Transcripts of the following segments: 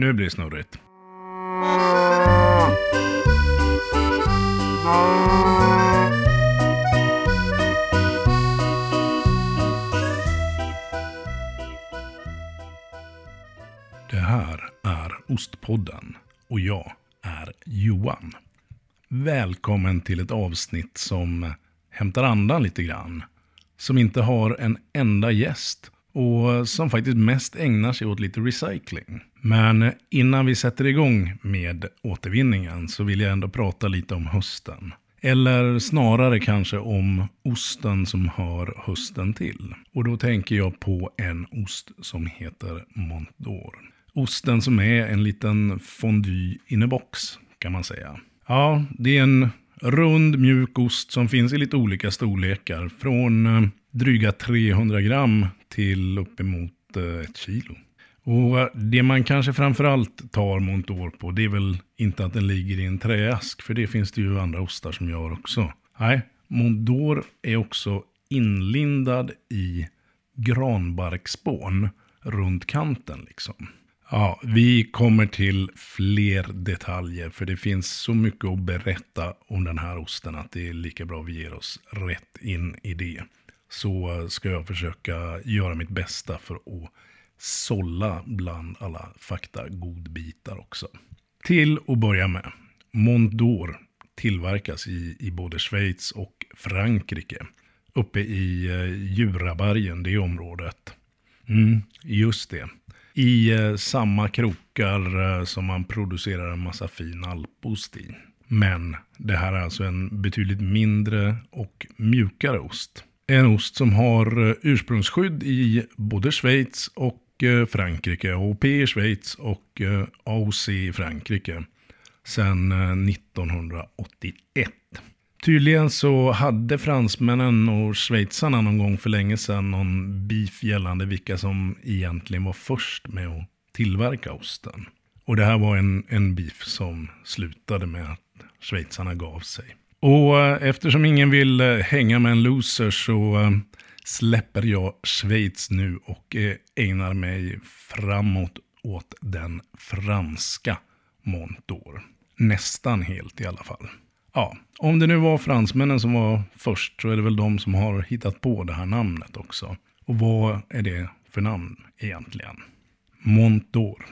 Nu blir det snurrigt. Det här är Ostpodden och jag är Johan. Välkommen till ett avsnitt som hämtar andan lite grann. Som inte har en enda gäst och som faktiskt mest ägnar sig åt lite recycling. Men innan vi sätter igång med återvinningen så vill jag ändå prata lite om hösten. Eller snarare kanske om osten som hör hösten till. Och då tänker jag på en ost som heter Mont d'Or. Osten som är en liten fondue in a box kan man säga. Ja, det är en rund mjuk ost som finns i lite olika storlekar. Från eh, dryga 300 gram till uppemot eh, ett kilo. Och eh, det man kanske framförallt tar Montour på, det är väl inte att den ligger i en träask, för det finns det ju andra ostar som gör också. Nej, Montour är också inlindad i granbarkspån runt kanten liksom. Ja, vi kommer till fler detaljer för det finns så mycket att berätta om den här osten att det är lika bra vi ger oss rätt in i det. Så ska jag försöka göra mitt bästa för att sålla bland alla fakta-godbitar också. Till att börja med, Mont d'Or tillverkas i, i både Schweiz och Frankrike. Uppe i eh, Jurabergen, det området. Mm, just det. I eh, samma krokar eh, som man producerar en massa fin alpost i. Men det här är alltså en betydligt mindre och mjukare ost. En ost som har eh, ursprungsskydd i både Schweiz och eh, Frankrike. OP i Schweiz och eh, AOC i Frankrike. Sedan 1981. Tydligen så hade fransmännen och schweizarna någon gång för länge sedan någon beef gällande vilka som egentligen var först med att tillverka osten. Och det här var en, en beef som slutade med att schweizarna gav sig. Och eh, eftersom ingen vill eh, hänga med en loser så eh, släpper jag Schweiz nu och ägnar mig framåt åt den franska Montour. Nästan helt i alla fall. Ja, om det nu var fransmännen som var först så är det väl de som har hittat på det här namnet också. Och vad är det för namn egentligen? Mont d'Or.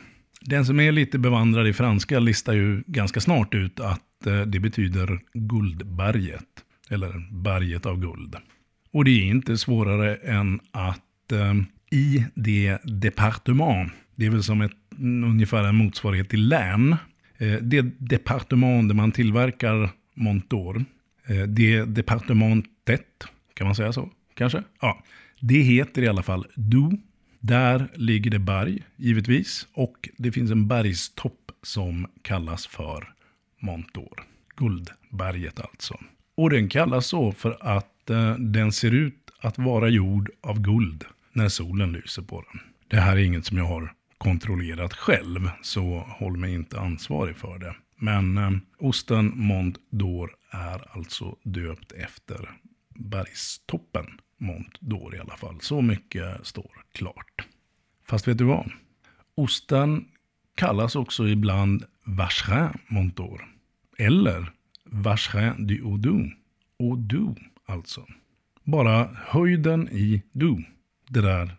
Den som är lite bevandrad i franska listar ju ganska snart ut att Eh, det betyder guldberget. Eller berget av guld. Och det är inte svårare än att eh, i det departement, det är väl som ett, ungefär en motsvarighet till län, eh, det departement där man tillverkar Montor. Eh, det departementet, kan man säga så? Kanske? Ja. Det heter i alla fall Du. Där ligger det berg, givetvis. Och det finns en bergstopp som kallas för Montor. Guldberget alltså. Och den kallas så för att eh, den ser ut att vara gjord av guld när solen lyser på den. Det här är inget som jag har kontrollerat själv, så håll mig inte ansvarig för det. Men eh, osten Mont d'Or är alltså döpt efter bergstoppen Mont d'Or i alla fall. Så mycket står klart. Fast vet du vad? Osten kallas också ibland Vacherin Montour. Eller Vacherin du Oudou. Oudou alltså. Bara höjden i Du. Det där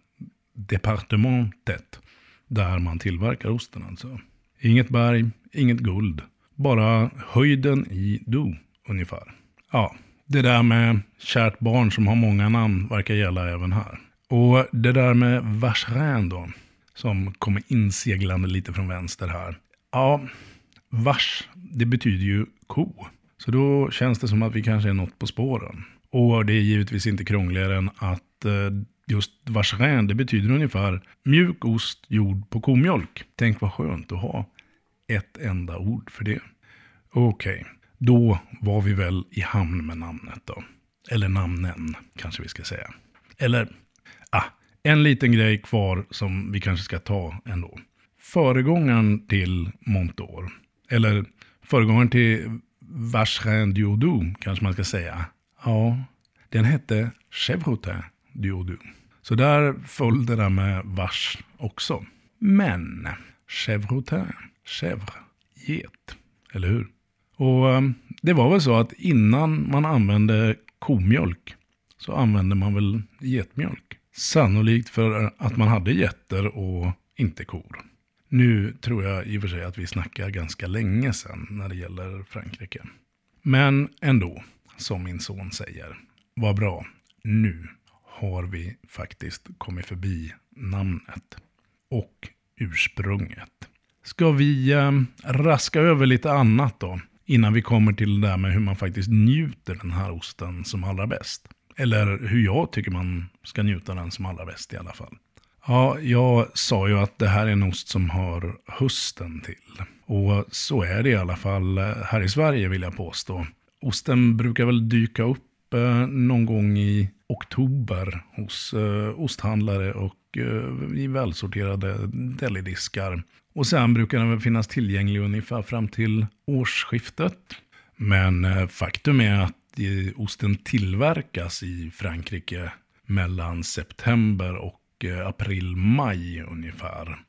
departementet. Där man tillverkar osten alltså. Inget berg, inget guld. Bara höjden i Du, ungefär. Ja, det där med kärt barn som har många namn verkar gälla även här. Och det där med vacherin då, som kommer inseglande lite från vänster här. Ja, vars, det betyder ju ko. Så då känns det som att vi kanske är något på spåren. Och det är givetvis inte krångligare än att eh, just vacherin, det betyder ungefär mjuk ost gjord på komjölk. Tänk vad skönt att ha ett enda ord för det. Okej, okay. då var vi väl i hamn med namnet då. Eller namnen, kanske vi ska säga. Eller, ah, en liten grej kvar som vi kanske ska ta ändå. Föregångaren till Montor, eller föregångaren till Vacherin Diodou, kanske man ska säga. Ja, den hette Chevrotin Diodou. Så där föll det där med vars också. Men chevrotin. chèvre, get, eller hur? Och ehm, det var väl så att innan man använde komjölk så använde man väl getmjölk. Sannolikt för att man hade getter och inte kor. Nu tror jag i och för sig att vi snackar ganska länge sedan när det gäller Frankrike. Men ändå, som min son säger, vad bra, nu har vi faktiskt kommit förbi namnet och ursprunget. Ska vi eh, raska över lite annat då? Innan vi kommer till det där med hur man faktiskt njuter den här osten som allra bäst. Eller hur jag tycker man ska njuta den som allra bäst i alla fall. Ja, jag sa ju att det här är en ost som har hösten till. Och så är det i alla fall eh, här i Sverige vill jag påstå. Osten brukar väl dyka upp eh, någon gång i oktober hos eh, osthandlare och eh, i välsorterade delidiskar. Och sen brukar den väl finnas tillgänglig ungefär fram till årsskiftet. Men eh, faktum är att eh, osten tillverkas i Frankrike mellan september och och april-maj ungefär.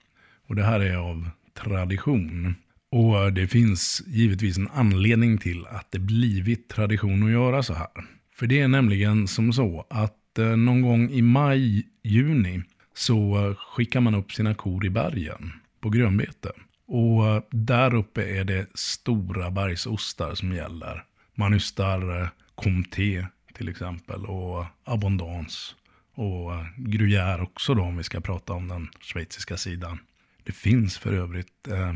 Och det här är av tradition. Och det finns givetvis en anledning till att det blivit tradition att göra så här. För det är nämligen som så att eh, någon gång i maj, juni så skickar man upp sina kor i bergen på grönbete. Och eh, där uppe är det stora bergsostar som gäller. Man ystar Comté till exempel och Abondance och eh, Gruyère också då om vi ska prata om den schweiziska sidan. Det finns för övrigt eh,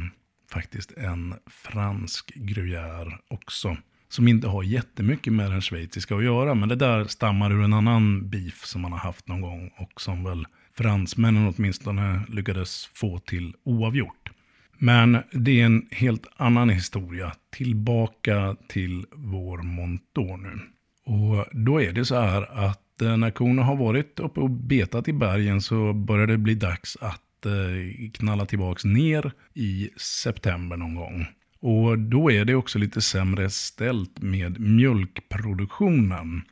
faktiskt en fransk Gruyère också. Som inte har jättemycket med den schweiziska att göra. Men det där stammar ur en annan beef som man har haft någon gång. Och som väl fransmännen åtminstone lyckades få till oavgjort. Men det är en helt annan historia. Tillbaka till vår Montor nu. Och då är det så här att Eh, när korna har varit uppe och betat i bergen så börjar det bli dags att eh, knalla tillbaks ner i september någon gång. Och då är det också lite sämre ställt med mjölkproduktionen.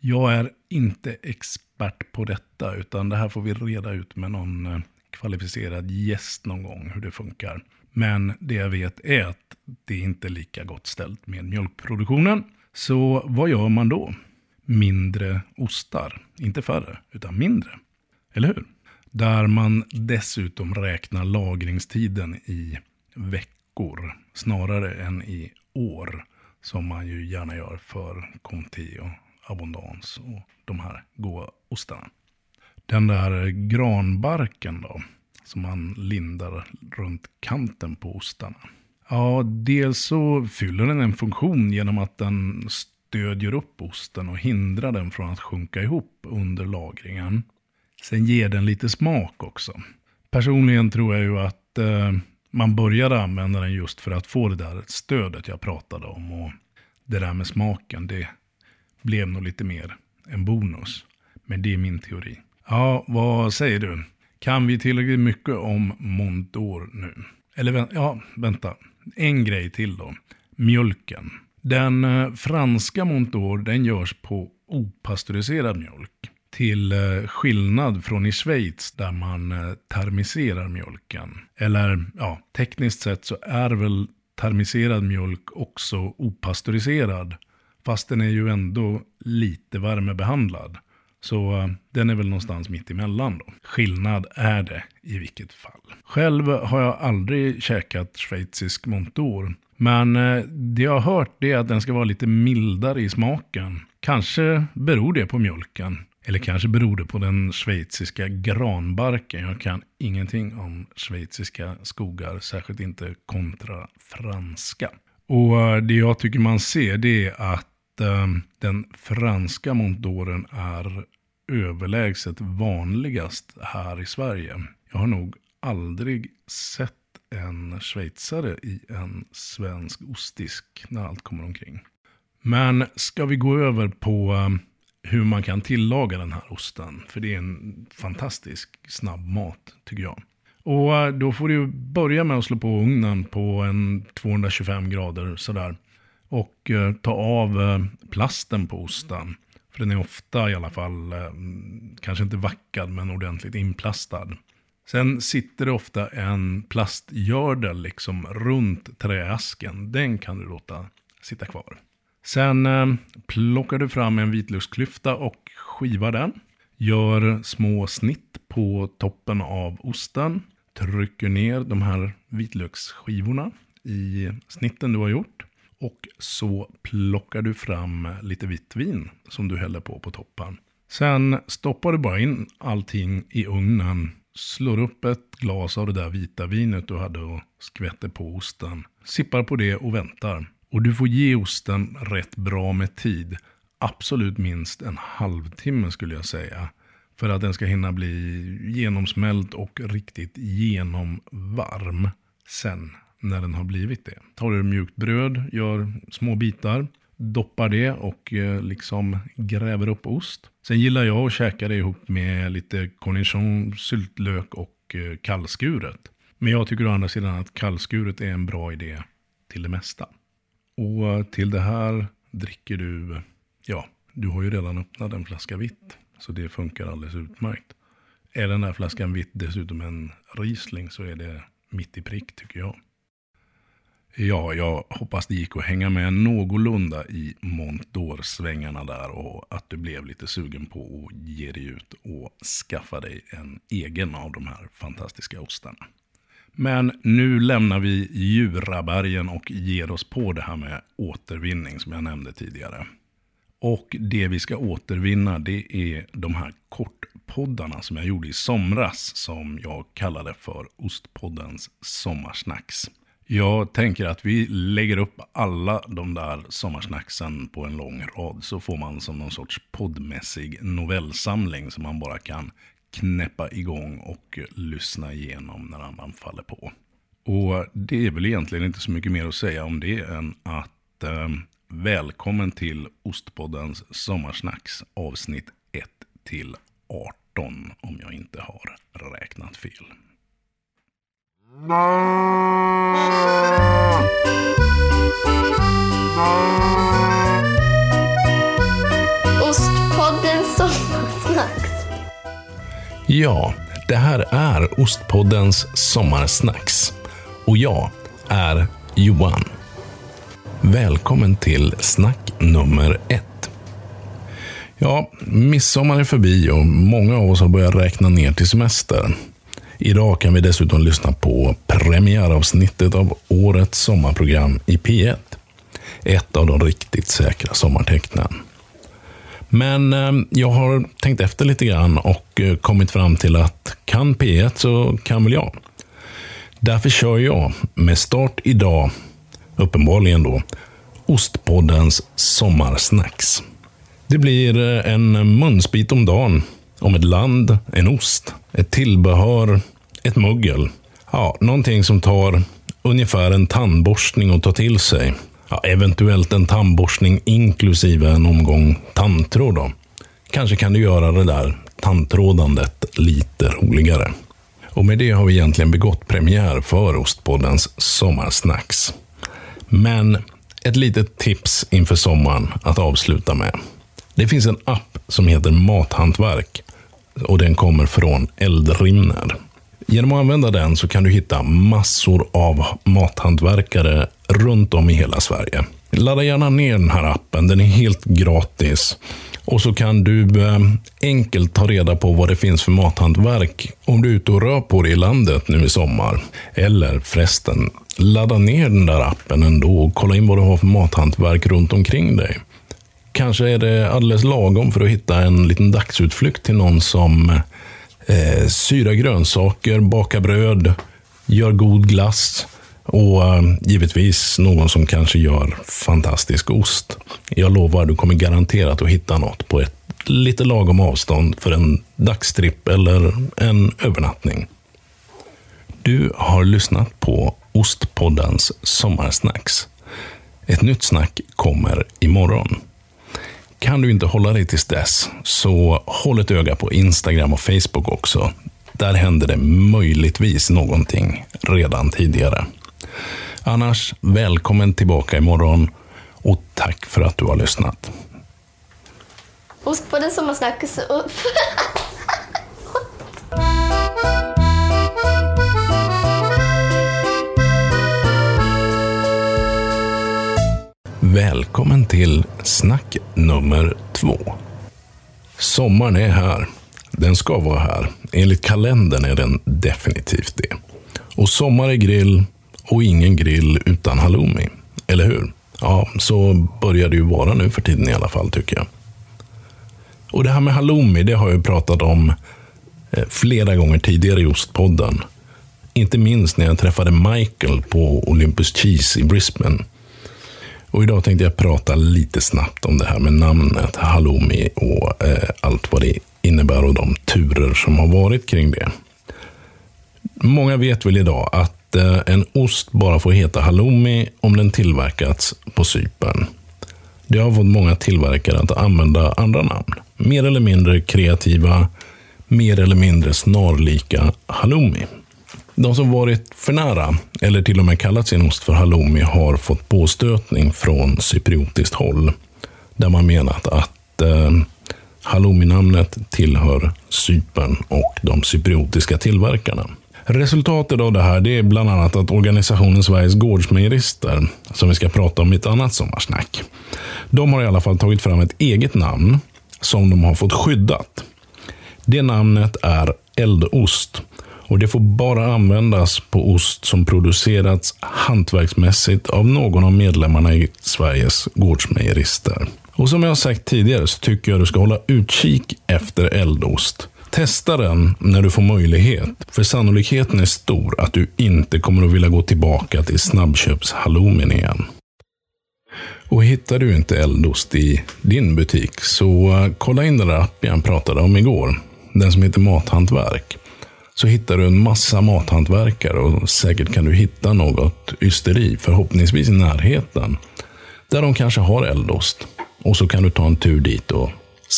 Jag är inte expert på detta utan det här får vi reda ut med någon eh, kvalificerad gäst någon gång hur det funkar. Men det jag vet är att det inte är lika gott ställt med mjölkproduktionen. Så vad gör man då? Mindre ostar. Inte färre, utan mindre. Eller hur? Där man dessutom räknar lagringstiden i veckor snarare än i år. Som man ju gärna gör för Comté och Abondance och de här goda ostarna. Den där granbarken då, som man lindar runt kanten på ostarna. Ja, dels så fyller den en funktion genom att den stödjer upp osten och hindrar den från att sjunka ihop under lagringen. Sen ger den lite smak också. Personligen tror jag ju att eh, man började använda den just för att få det där stödet jag pratade om. Och det där med smaken, det blev nog lite mer en bonus. Men det är min teori. Ja, vad säger du? Kan vi tillräckligt mycket om Mondor nu? Eller ja, vänta. En grej till då. Mjölken. Den eh, franska Montour den görs på opastöriserad mjölk. Till eh, skillnad från i Schweiz där man eh, termiserar mjölken. Eller ja, tekniskt sett så är väl termiserad mjölk också opastöriserad. Fast den är ju ändå lite värmebehandlad. Så eh, den är väl någonstans mitt emellan då. Skillnad är det i vilket fall. Själv har jag aldrig käkat schweizisk montor. Men eh, det jag har hört är att den ska vara lite mildare i smaken. Kanske beror det på mjölken. Eller kanske beror det på den schweiziska granbarken. Jag kan ingenting om schweiziska skogar, särskilt inte kontra franska. Och eh, det jag tycker man ser det är att den franska montdoren är överlägset vanligast här i Sverige. Jag har nog aldrig sett en schweizare i en svensk ostdisk när allt kommer omkring. Men ska vi gå över på eh, hur man kan tillaga den här osten. För det är en fantastisk snabbmat tycker jag. Och eh, då får du börja med att slå på ugnen på en 225 grader sådär. Och eh, ta av plasten på osten. För den är ofta i alla fall, eh, kanske inte vackad men ordentligt inplastad. Sen sitter det ofta en plastgördel liksom runt träasken. Den kan du låta sitta kvar. Sen eh, plockar du fram en vitlöksklyfta och skivar den. Gör små snitt på toppen av osten. Trycker ner de här vitlöksskivorna i snitten du har gjort. Och så plockar du fram lite vitt vin som du häller på på toppen. Sen stoppar du bara in allting i ugnen. Slår upp ett glas av det där vita vinet du hade och skvätter på osten. Sippar på det och väntar. Och du får ge osten rätt bra med tid. Absolut minst en halvtimme skulle jag säga. För att den ska hinna bli genomsmält och riktigt genomvarm sen när den har blivit det. Tar du mjukt bröd, gör små bitar, doppar det och eh, liksom gräver upp ost. Sen gillar jag att käka det ihop med lite cornichon, syltlök och eh, kallskuret. Men jag tycker å andra sidan att kallskuret är en bra idé till det mesta. Och till det här dricker du, ja, du har ju redan öppnat en flaska vitt. Så det funkar alldeles utmärkt. Är den här flaskan vitt dessutom en Riesling så är det mitt i prick tycker jag. Ja, jag hoppas det gick att hänga med någorlunda i Montdor-svängarna där och att du blev lite sugen på att ge dig ut och skaffa dig en egen av de här fantastiska ostarna. Men nu lämnar vi Djurabergen och ger oss på det här med återvinning som jag nämnde tidigare. Och det vi ska återvinna det är de här kortpoddarna som jag gjorde i somras som jag kallade för Ostpoddens sommarsnacks. Jag tänker att vi lägger upp alla de där sommarsnacksen på en lång rad så får man som någon sorts poddmässig novellsamling som man bara kan knäppa igång och lyssna igenom när andan faller på. Och det är väl egentligen inte så mycket mer att säga om det än att eh, välkommen till Ostpoddens sommarsnacks avsnitt 1 till 18 om jag inte har räknat fel. Ostpodden Sommarsnacks. Ja, det här är Ostpoddens sommarsnacks. Och jag är Johan. Välkommen till snack nummer ett. Ja, midsommar är förbi och många av oss har börjat räkna ner till semester. Idag kan vi dessutom lyssna på premiäravsnittet av årets sommarprogram i P1. Ett av de riktigt säkra sommartecknen. Men eh, jag har tänkt efter lite grann och eh, kommit fram till att kan P1 så kan väl jag. Därför kör jag, med start idag, uppenbarligen då, Ostpoddens sommarsnacks. Det blir eh, en munsbit om dagen om ett land, en ost, ett tillbehör, ett muggel. Ja, någonting som tar ungefär en tandborstning att ta till sig. Ja, eventuellt en tandborstning inklusive en omgång tandtråd. Då. Kanske kan du göra det där tandtrådandet lite roligare. Och med det har vi egentligen begått premiär för Ostpoddens sommarsnacks. Men ett litet tips inför sommaren att avsluta med. Det finns en app som heter Mathantverk och den kommer från Eldrimner. Genom att använda den så kan du hitta massor av mathantverkare runt om i hela Sverige. Ladda gärna ner den här appen, den är helt gratis. Och så kan du eh, enkelt ta reda på vad det finns för mathantverk om du är ute och rör på dig i landet nu i sommar. Eller förresten, ladda ner den där appen ändå och kolla in vad du har för mathantverk runt omkring dig. Kanske är det alldeles lagom för att hitta en liten dagsutflykt till någon som eh, syra grönsaker, baka bröd, gör god glass och eh, givetvis någon som kanske gör fantastisk ost. Jag lovar, du kommer garanterat att hitta något på ett lite lagom avstånd för en dagstripp eller en övernattning. Du har lyssnat på Ostpoddens Sommarsnacks. Ett nytt snack kommer imorgon. Kan du inte hålla dig tills dess, så håll ett öga på Instagram och Facebook också. Där händer det möjligtvis någonting redan tidigare. Annars, välkommen tillbaka imorgon och tack för att du har lyssnat. Ost på den upp. Välkommen till snack nummer två. Sommaren är här. Den ska vara här. Enligt kalendern är den definitivt det. Och sommar är grill och ingen grill utan halloumi. Eller hur? Ja, så börjar det ju vara nu för tiden i alla fall tycker jag. Och det här med halloumi, det har jag pratat om eh, flera gånger tidigare i Ostpodden. Inte minst när jag träffade Michael på Olympus Cheese i Brisbane. Och idag tänkte jag prata lite snabbt om det här med namnet halloumi och eh, allt vad det innebär och de turer som har varit kring det. Många vet väl idag att eh, en ost bara får heta halloumi om den tillverkats på Cypern. Det har fått många tillverkare att använda andra namn. Mer eller mindre kreativa, mer eller mindre snarlika halloumi. De som varit för nära, eller till och med kallat sin ost för halloumi, har fått påstötning från cypriotiskt håll. Där man menat att eh, halloumi-namnet tillhör Cypern och de cypriotiska tillverkarna. Resultatet av det här det är bland annat att organisationen Sveriges Gårdsmejerister, som vi ska prata om i ett annat sommarsnack, de har i alla fall tagit fram ett eget namn som de har fått skyddat. Det namnet är eldost och det får bara användas på ost som producerats hantverksmässigt av någon av medlemmarna i Sveriges gårdsmejerister. Och som jag har sagt tidigare så tycker jag du ska hålla utkik efter eldost. Testa den när du får möjlighet, för sannolikheten är stor att du inte kommer att vilja gå tillbaka till snabbköpshalloumin igen. Och hittar du inte eldost i din butik så eh, kolla in den där appen jag pratade om igår. Den som heter Mathantverk. Så hittar du en massa mathantverkare och säkert kan du hitta något ysteri, förhoppningsvis i närheten. Där de kanske har eldost. Och så kan du ta en tur dit och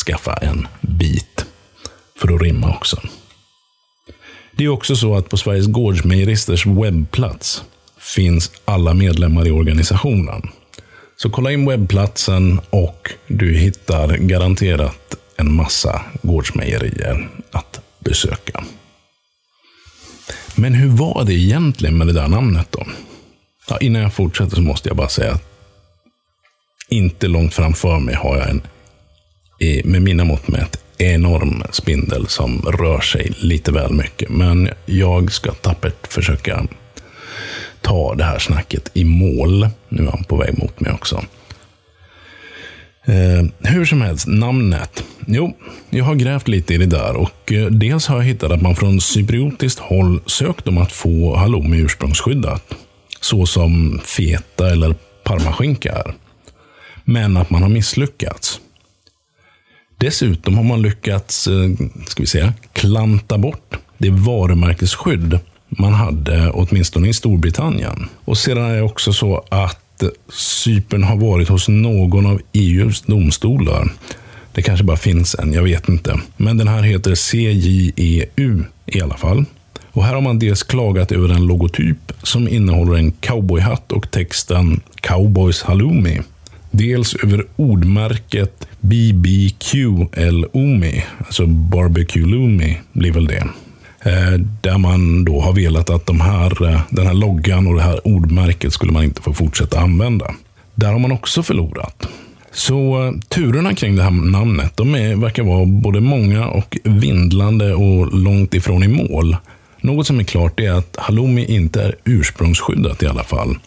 skaffa en bit. För att rimma också. Det är också så att på Sveriges Gårdsmejeristers webbplats finns alla medlemmar i organisationen. Så kolla in webbplatsen och du hittar garanterat en massa gårdsmejerier att besöka. Men hur var det egentligen med det där namnet då? Ja, innan jag fortsätter så måste jag bara säga att inte långt framför mig har jag en, med mina mått mätt, enorm spindel som rör sig lite väl mycket. Men jag ska tappert försöka ta det här snacket i mål. Nu är han på väg mot mig också. Eh, hur som helst, namnet. Jo, jag har grävt lite i det där och eh, dels har jag hittat att man från cypriotiskt håll sökt om att få halloumi ursprungsskyddat. Så som feta eller parmaskinka är. Men att man har misslyckats. Dessutom har man lyckats, eh, ska vi säga, klanta bort det varumärkesskydd man hade åtminstone i Storbritannien. Och sedan är det också så att eh, Cypern har varit hos någon av EUs domstolar. Det kanske bara finns en, jag vet inte. Men den här heter CJEU i alla fall. Och här har man dels klagat över en logotyp som innehåller en cowboyhatt och texten Cowboys Halloumi. Dels över ordmärket BBQLOMI, alltså Barbecue Loomi, blir väl det. Eh, där man då har velat att de här, eh, den här loggan och det här ordmärket skulle man inte få fortsätta använda. Där har man också förlorat. Så eh, turerna kring det här namnet de är, verkar vara både många och vindlande och långt ifrån i mål. Något som är klart är att halloumi inte är ursprungsskyddat i alla fall.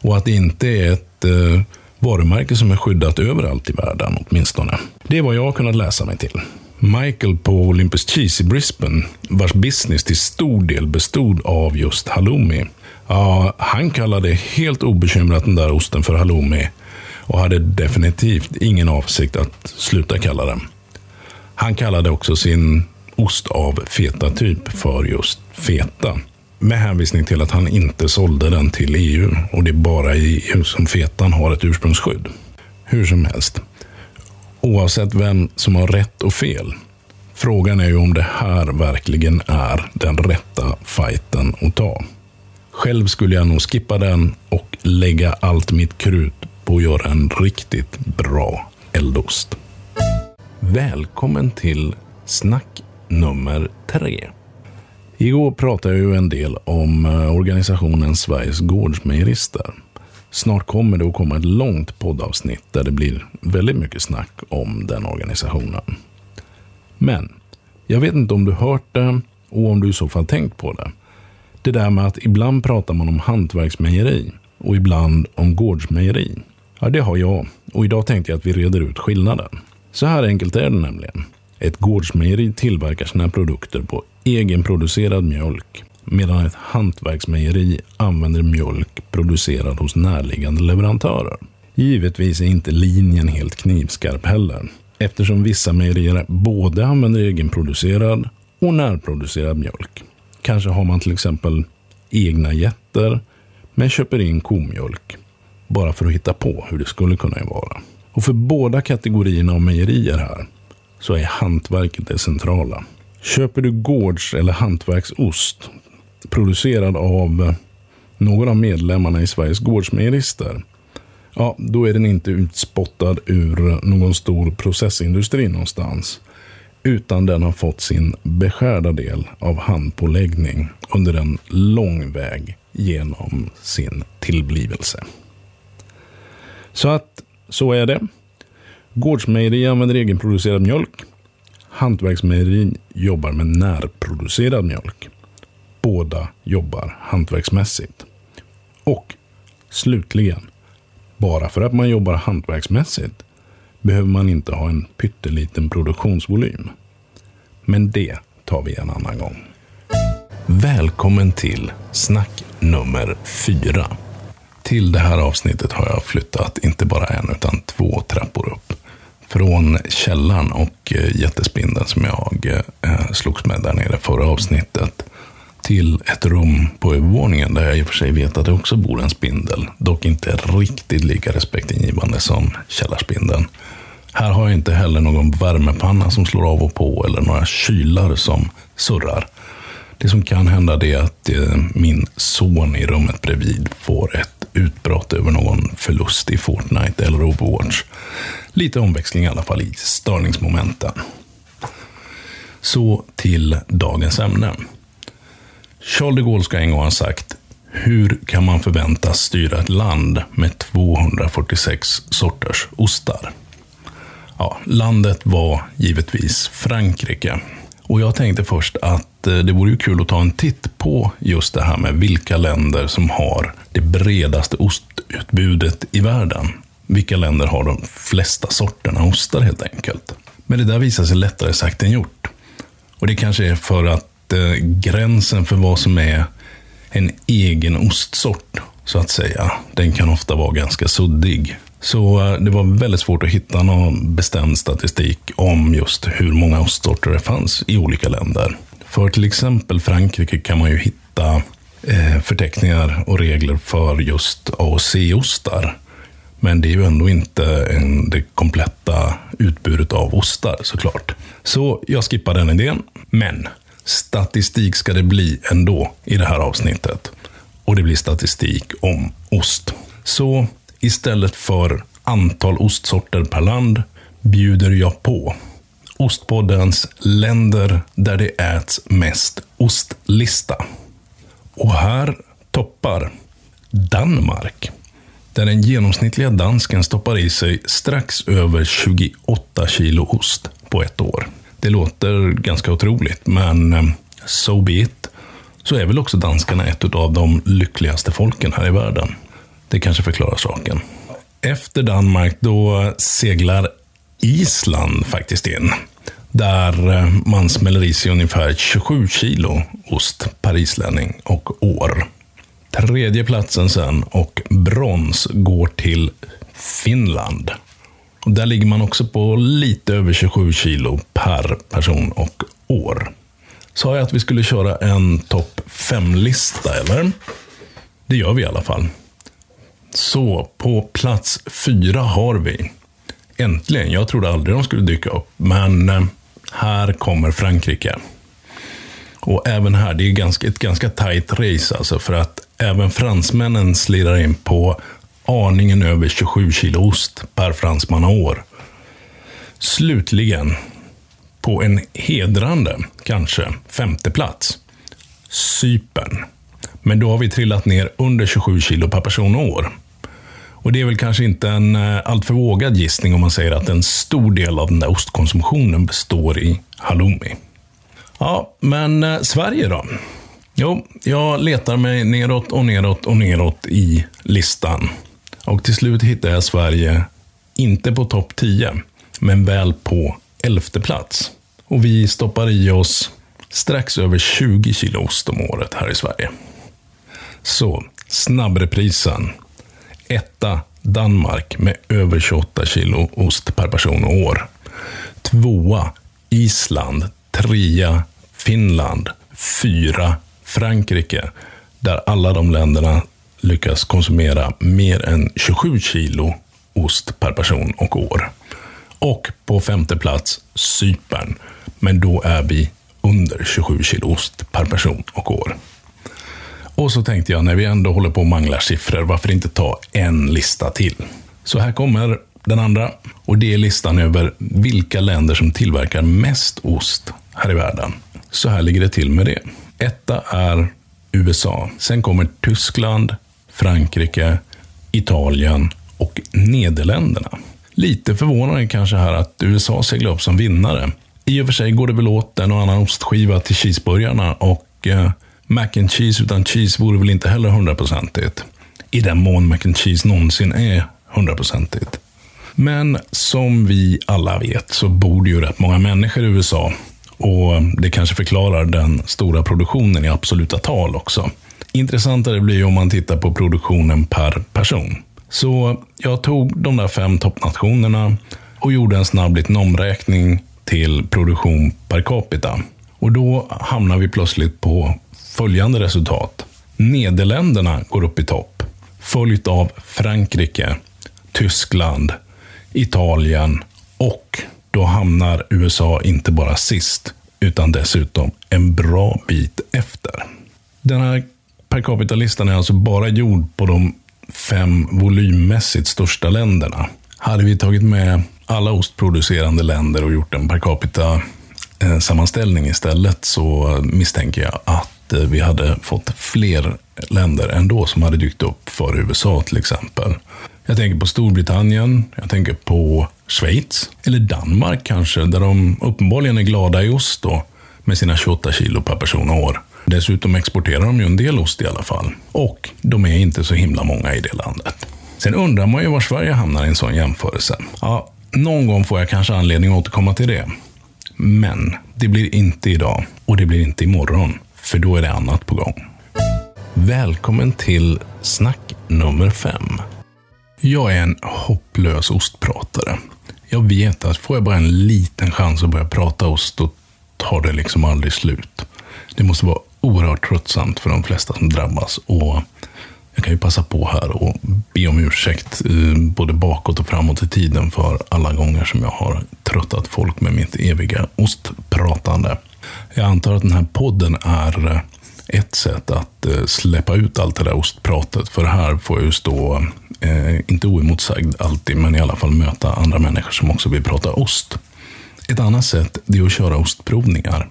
Och att det inte är ett eh, varumärke som är skyddat överallt i världen åtminstone. Det är vad jag har kunnat läsa mig till. Michael på Olympus Cheese i Brisbane, vars business till stor del bestod av just halloumi. Ja, han kallade helt obekymrat den där osten för halloumi och hade definitivt ingen avsikt att sluta kalla den. Han kallade också sin ost av feta-typ för just feta. Med hänvisning till att han inte sålde den till EU och det är bara i EU som fetan har ett ursprungsskydd. Hur som helst. Oavsett vem som har rätt och fel. Frågan är ju om det här verkligen är den rätta fighten att ta. Själv skulle jag nog skippa den och lägga allt mitt krut på att göra en riktigt bra eldost. Välkommen till snack nummer tre. Igår pratade jag ju en del om eh, organisationen Sveriges Gårdsmejerister snart kommer det att komma ett långt poddavsnitt där det blir väldigt mycket snack om den organisationen. Men jag vet inte om du hört det och om du i så fall tänkt på det. Det där med att ibland pratar man om hantverksmejeri och ibland om gårdsmejeri. Ja, det har jag. Och idag tänkte jag att vi reder ut skillnaden. Så här enkelt är det nämligen. Ett gårdsmejeri tillverkar sina produkter på egenproducerad mjölk medan ett hantverksmejeri använder mjölk producerad hos närliggande leverantörer. Givetvis är inte linjen helt knivskarp heller eftersom vissa mejerier både använder egenproducerad och närproducerad mjölk. Kanske har man till exempel egna getter men köper in komjölk bara för att hitta på hur det skulle kunna vara. Och för båda kategorierna av mejerier här så är hantverket det centrala. Köper du gårds eller hantverksost producerad av eh, någon av medlemmarna i Sveriges gårdsmejerister ja, då är den inte utspottad ur någon stor processindustri någonstans. Utan den har fått sin beskärda del av handpåläggning under en lång väg genom sin tillblivelse. Så att, så är det. Gårdsmejeri använder egenproducerad mjölk. Hantverksmejeri jobbar med närproducerad mjölk. Båda jobbar hantverksmässigt. Och slutligen, bara för att man jobbar hantverksmässigt behöver man inte ha en pytteliten produktionsvolym. Men det tar vi en annan gång. Välkommen till snack nummer fyra. Till det här avsnittet har jag flyttat inte bara en utan två trappor upp. Från källaren och eh, jättespindeln som jag eh, slogs med där nere förra avsnittet till ett rum på övervåningen där jag i och för sig vet att det också bor en spindel. Dock inte riktigt lika respektingivande som källarspindeln. Här har jag inte heller någon värmepanna som slår av och på eller några kylar som surrar. Det som kan hända är att eh, min son i rummet bredvid får ett utbrott över någon förlust i Fortnite eller Overwatch. Lite omväxling i alla fall i störningsmomenten. Så till dagens ämne. Charles de Gaulle ska en gång ha sagt hur kan man förväntas styra ett land med 246 sorters ostar? Ja, landet var givetvis Frankrike. Och jag tänkte först att Eh, det vore ju kul att ta en titt på just det här med vilka länder som har det bredaste ostutbudet i världen. Vilka länder har de flesta sorterna ostar helt enkelt. Men det där visar sig lättare sagt än gjort. Och det kanske är för att eh, gränsen för vad som är en egen ostsort, så att säga, den kan ofta vara ganska suddig. Så eh, det var väldigt svårt att hitta någon bestämd statistik om just hur många ostsorter det fanns i olika länder. För till exempel Frankrike kan man ju hitta eh, förteckningar och regler för just A och C-ostar. Men det är ju ändå inte en, det kompletta utbudet av ostar såklart. Så jag skippar den idén. Men statistik ska det bli ändå i det här avsnittet. Och det blir statistik om ost. Så istället för antal ostsorter per land bjuder jag på Ostpoddens länder där det äts mest ostlista. Och här toppar Danmark. Där den genomsnittliga dansken stoppar i sig strax över 28 kilo ost på ett år. Det låter ganska otroligt, men eh, so be it. Så är väl också danskarna ett av de lyckligaste folken här i världen. Det kanske förklarar saken. Efter Danmark då seglar Island faktiskt in. Där eh, man smäller i sig ungefär 27 kilo ost per islänning och år. Tredje platsen sen och brons går till Finland. Och där ligger man också på lite över 27 kilo per person och år. Sa jag att vi skulle köra en topp 5-lista, eller? Det gör vi i alla fall. Så på plats fyra har vi, äntligen, jag trodde aldrig de skulle dyka upp, men eh, här kommer Frankrike. Och även här, det är ganska, ett ganska tajt race alltså, för att även fransmännen slirar in på aningen över 27 kilo ost per fransman år. Slutligen, på en hedrande, kanske, femte plats, Cypern. Men då har vi trillat ner under 27 kilo per person och år. Och det är väl kanske inte en eh, alltför vågad gissning om man säger att en stor del av den där ostkonsumtionen består i halloumi. Ja, men eh, Sverige då? Jo, jag letar mig neråt och neråt och neråt i listan. Och till slut hittar jag Sverige, inte på topp 10, men väl på elfte plats. Och vi stoppar i oss strax över 20 kilo ost om året här i Sverige. Så, snabbreprisen. Etta Danmark med över 28 kilo ost per person och år. Tvåa Island. Trea Finland. Fyra Frankrike. Där alla de länderna lyckas konsumera mer än 27 kilo ost per person och år. Och på femte plats Cypern. Men då är vi under 27 kilo ost per person och år. Och så tänkte jag, när vi ändå håller på och manglar siffror, varför inte ta en lista till? Så här kommer den andra. Och det är listan över vilka länder som tillverkar mest ost här i världen. Så här ligger det till med det. Etta är USA. Sen kommer Tyskland, Frankrike, Italien och Nederländerna. Lite förvånande kanske här att USA seglar upp som vinnare. I och för sig går det väl åt en och annan ostskiva till cheeseburgarna och eh, mac and cheese utan cheese vore väl inte heller hundraprocentigt. I den mån mac and cheese någonsin är hundraprocentigt. Men som vi alla vet så bor det ju rätt många människor i USA. Och det kanske förklarar den stora produktionen i absoluta tal också. Intressantare blir ju om man tittar på produktionen per person. Så jag tog de där fem toppnationerna och gjorde en snabb liten omräkning till produktion per capita. Och då hamnar vi plötsligt på följande resultat. Nederländerna går upp i topp, följt av Frankrike, Tyskland, Italien och då hamnar USA inte bara sist, utan dessutom en bra bit efter. Den här per capita-listan är alltså bara gjord på de fem volymmässigt största länderna. Hade vi tagit med alla ostproducerande länder och gjort en per capita eh, sammanställning istället så misstänker jag att Eh, vi hade fått fler länder ändå som hade dykt upp för USA till exempel. Jag tänker på Storbritannien, jag tänker på Schweiz, eller Danmark kanske, där de uppenbarligen är glada i ost då, med sina 28 kilo per person och år. Dessutom exporterar de ju en del ost i alla fall. Och de är inte så himla många i det landet. Sen undrar man ju var Sverige hamnar i en sån jämförelse. Ja, någon gång får jag kanske anledning att återkomma till det. Men det blir inte idag och det blir inte imorgon, för då är det annat på gång. Välkommen till snack nummer fem. Jag är en hopplös ostpratare. Jag vet att får jag bara en liten chans att börja prata ost, då tar det liksom aldrig slut. Det måste vara oerhört tröttsamt för de flesta som drabbas. Och jag kan ju passa på här och be om ursäkt eh, både bakåt och framåt i tiden för alla gånger som jag har tröttat folk med mitt eviga ostpratande. Jag antar att den här podden är eh, ett sätt att eh, släppa ut allt det där ostpratet. För här får jag ju stå, eh, inte oemotsagd alltid, men i alla fall möta andra människor som också vill prata ost. Ett annat sätt det är att köra ostprovningar.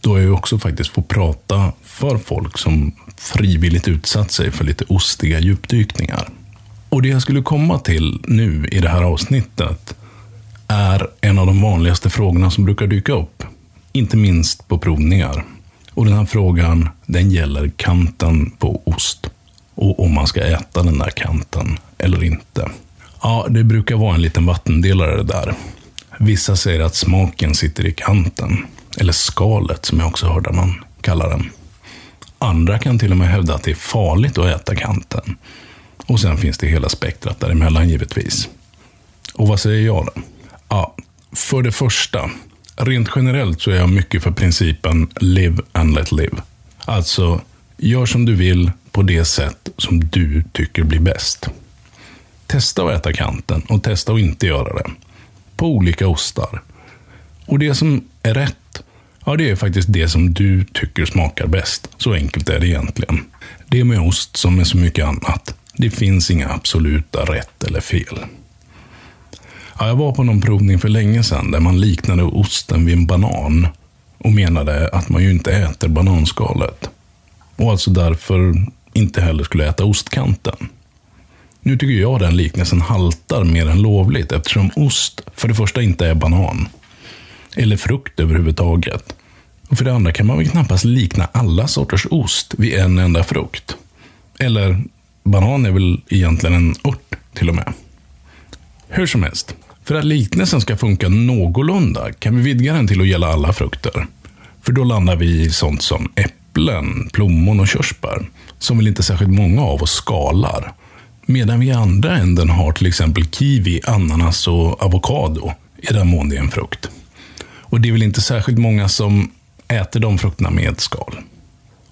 Då jag också faktiskt får prata för folk som frivilligt utsatt sig för lite ostiga djupdykningar. Och det jag skulle komma till nu i det här avsnittet är en av de vanligaste frågorna som brukar dyka upp. Inte minst på provningar. Och den här frågan, den gäller kanten på ost. Och om man ska äta den där kanten eller inte. Ja, det brukar vara en liten vattendelare där. Vissa säger att smaken sitter i kanten. Eller skalet, som jag också hörde man kallar den. Andra kan till och med hävda att det är farligt att äta kanten. Och sen finns det hela spektrat däremellan givetvis. Och vad säger jag då? Ja, för det första, rent generellt så är jag mycket för principen live and let live. Alltså, gör som du vill på det sätt som du tycker blir bäst. Testa att äta kanten och testa att inte göra det. På olika ostar. Och det som är rätt, ja det är faktiskt det som du tycker smakar bäst. Så enkelt är det egentligen. Det är med ost som med så mycket annat. Det finns inga absoluta rätt eller fel. Ja, jag var på någon provning för länge sedan där man liknade osten vid en banan och menade att man ju inte äter bananskalet. Och alltså därför inte heller skulle äta ostkanten. Nu tycker jag den liknelsen haltar mer än lovligt eftersom ost för det första inte är banan. Eller frukt överhuvudtaget. Och för det andra kan man väl knappast likna alla sorters ost vid en enda frukt. Eller, banan är väl egentligen en ört till och med. Hur som helst, för att liknelsen ska funka någorlunda kan vi vidga den till att gälla alla frukter. För då landar vi i sånt som äpplen, plommon och körsbär, som väl inte särskilt många av oss skalar. Medan vi i andra änden har till exempel kiwi, ananas och avokado, i den mån det är en frukt. Och det är väl inte särskilt många som äter de frukterna med skal.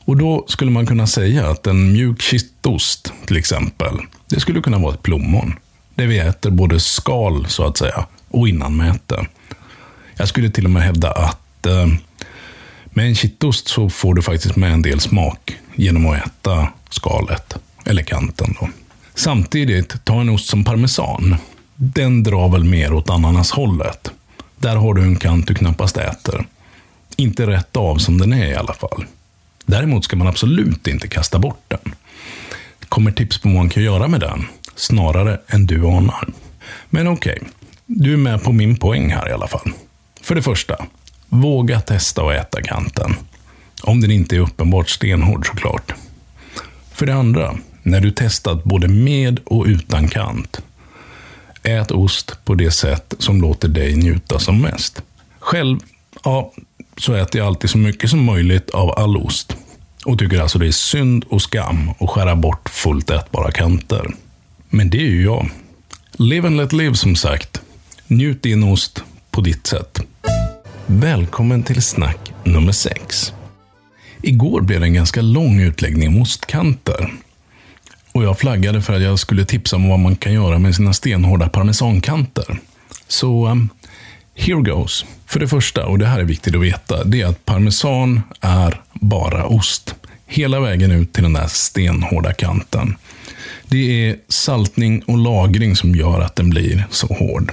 Och då skulle man kunna säga att en mjuk kittost, till exempel, det skulle kunna vara ett plommon. Där vi äter både skal, så att säga, och innanmäte. Jag skulle till och med hävda att eh, med en kittost så får du faktiskt med en del smak genom att äta skalet, eller kanten. Då. Samtidigt, ta en ost som parmesan. Den drar väl mer åt ananashållet. Där har du en kant du knappast äter. Inte rätt av som den är i alla fall. Däremot ska man absolut inte kasta bort den. Det kommer tips på vad man kan göra med den, snarare än du anar. Men okej, okay. du är med på min poäng här i alla fall. För det första, våga testa att äta kanten. Om den inte är uppenbart stenhård såklart. För det andra, när du testat både med och utan kant. Ät ost på det sätt som låter dig njuta som mest. Själv, ja, så äter jag alltid så mycket som möjligt av all ost. Och tycker alltså det är synd och skam att skära bort fullt ätbara kanter. Men det är ju jag. Live and let live som sagt. Njut din ost på ditt sätt. Välkommen till snack nummer 6. Igår blev det en ganska lång utläggning om ostkanter. Och jag flaggade för att jag skulle tipsa om vad man kan göra med sina stenhårda parmesankanter. Så um, here goes. För det första, och det här är viktigt att veta, det är att parmesan är bara ost. Hela vägen ut till den där stenhårda kanten. Det är saltning och lagring som gör att den blir så hård.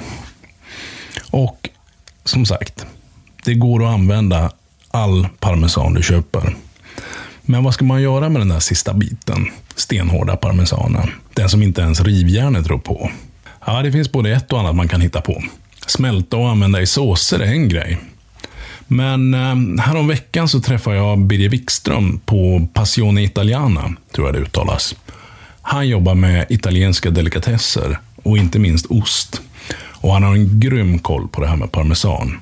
Och som sagt, det går att använda all parmesan du köper. Men vad ska man göra med den där sista biten? Stenhårda parmesanen. Den som inte ens rivjärnet rår på. Ja, det finns både ett och annat man kan hitta på. Smälta och använda i såser är en grej. Men eh, häromveckan så träffade jag Birger Wikström på Passione Italiana, tror jag det uttalas. Han jobbar med italienska delikatesser och inte minst ost. Och han har en grym koll på det här med parmesan.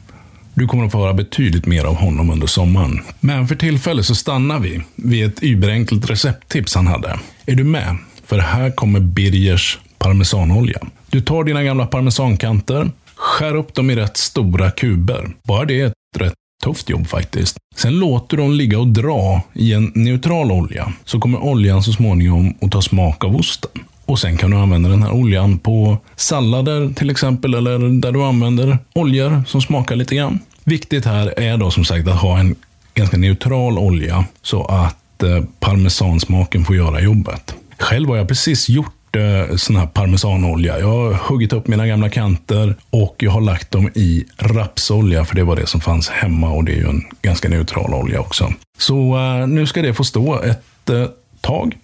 Du kommer att få höra betydligt mer av honom under sommaren. Men för tillfället så stannar vi vid ett überenkelt recepttips han hade. Är du med? För här kommer Birgers parmesanolja. Du tar dina gamla parmesankanter, skär upp dem i rätt stora kuber. Bara det är ett rätt tufft jobb faktiskt. Sen låter du dem ligga och dra i en neutral olja. Så kommer oljan så småningom att ta smak av osten. Och sen kan du använda den här oljan på sallader till exempel, eller där du använder oljor som smakar lite grann. Viktigt här är då som sagt att ha en ganska neutral olja så att eh, parmesansmaken får göra jobbet. Själv har jag precis gjort eh, sån här parmesanolja. Jag har huggit upp mina gamla kanter och jag har lagt dem i rapsolja för det var det som fanns hemma och det är ju en ganska neutral olja också. Så eh, nu ska det få stå ett eh, tag.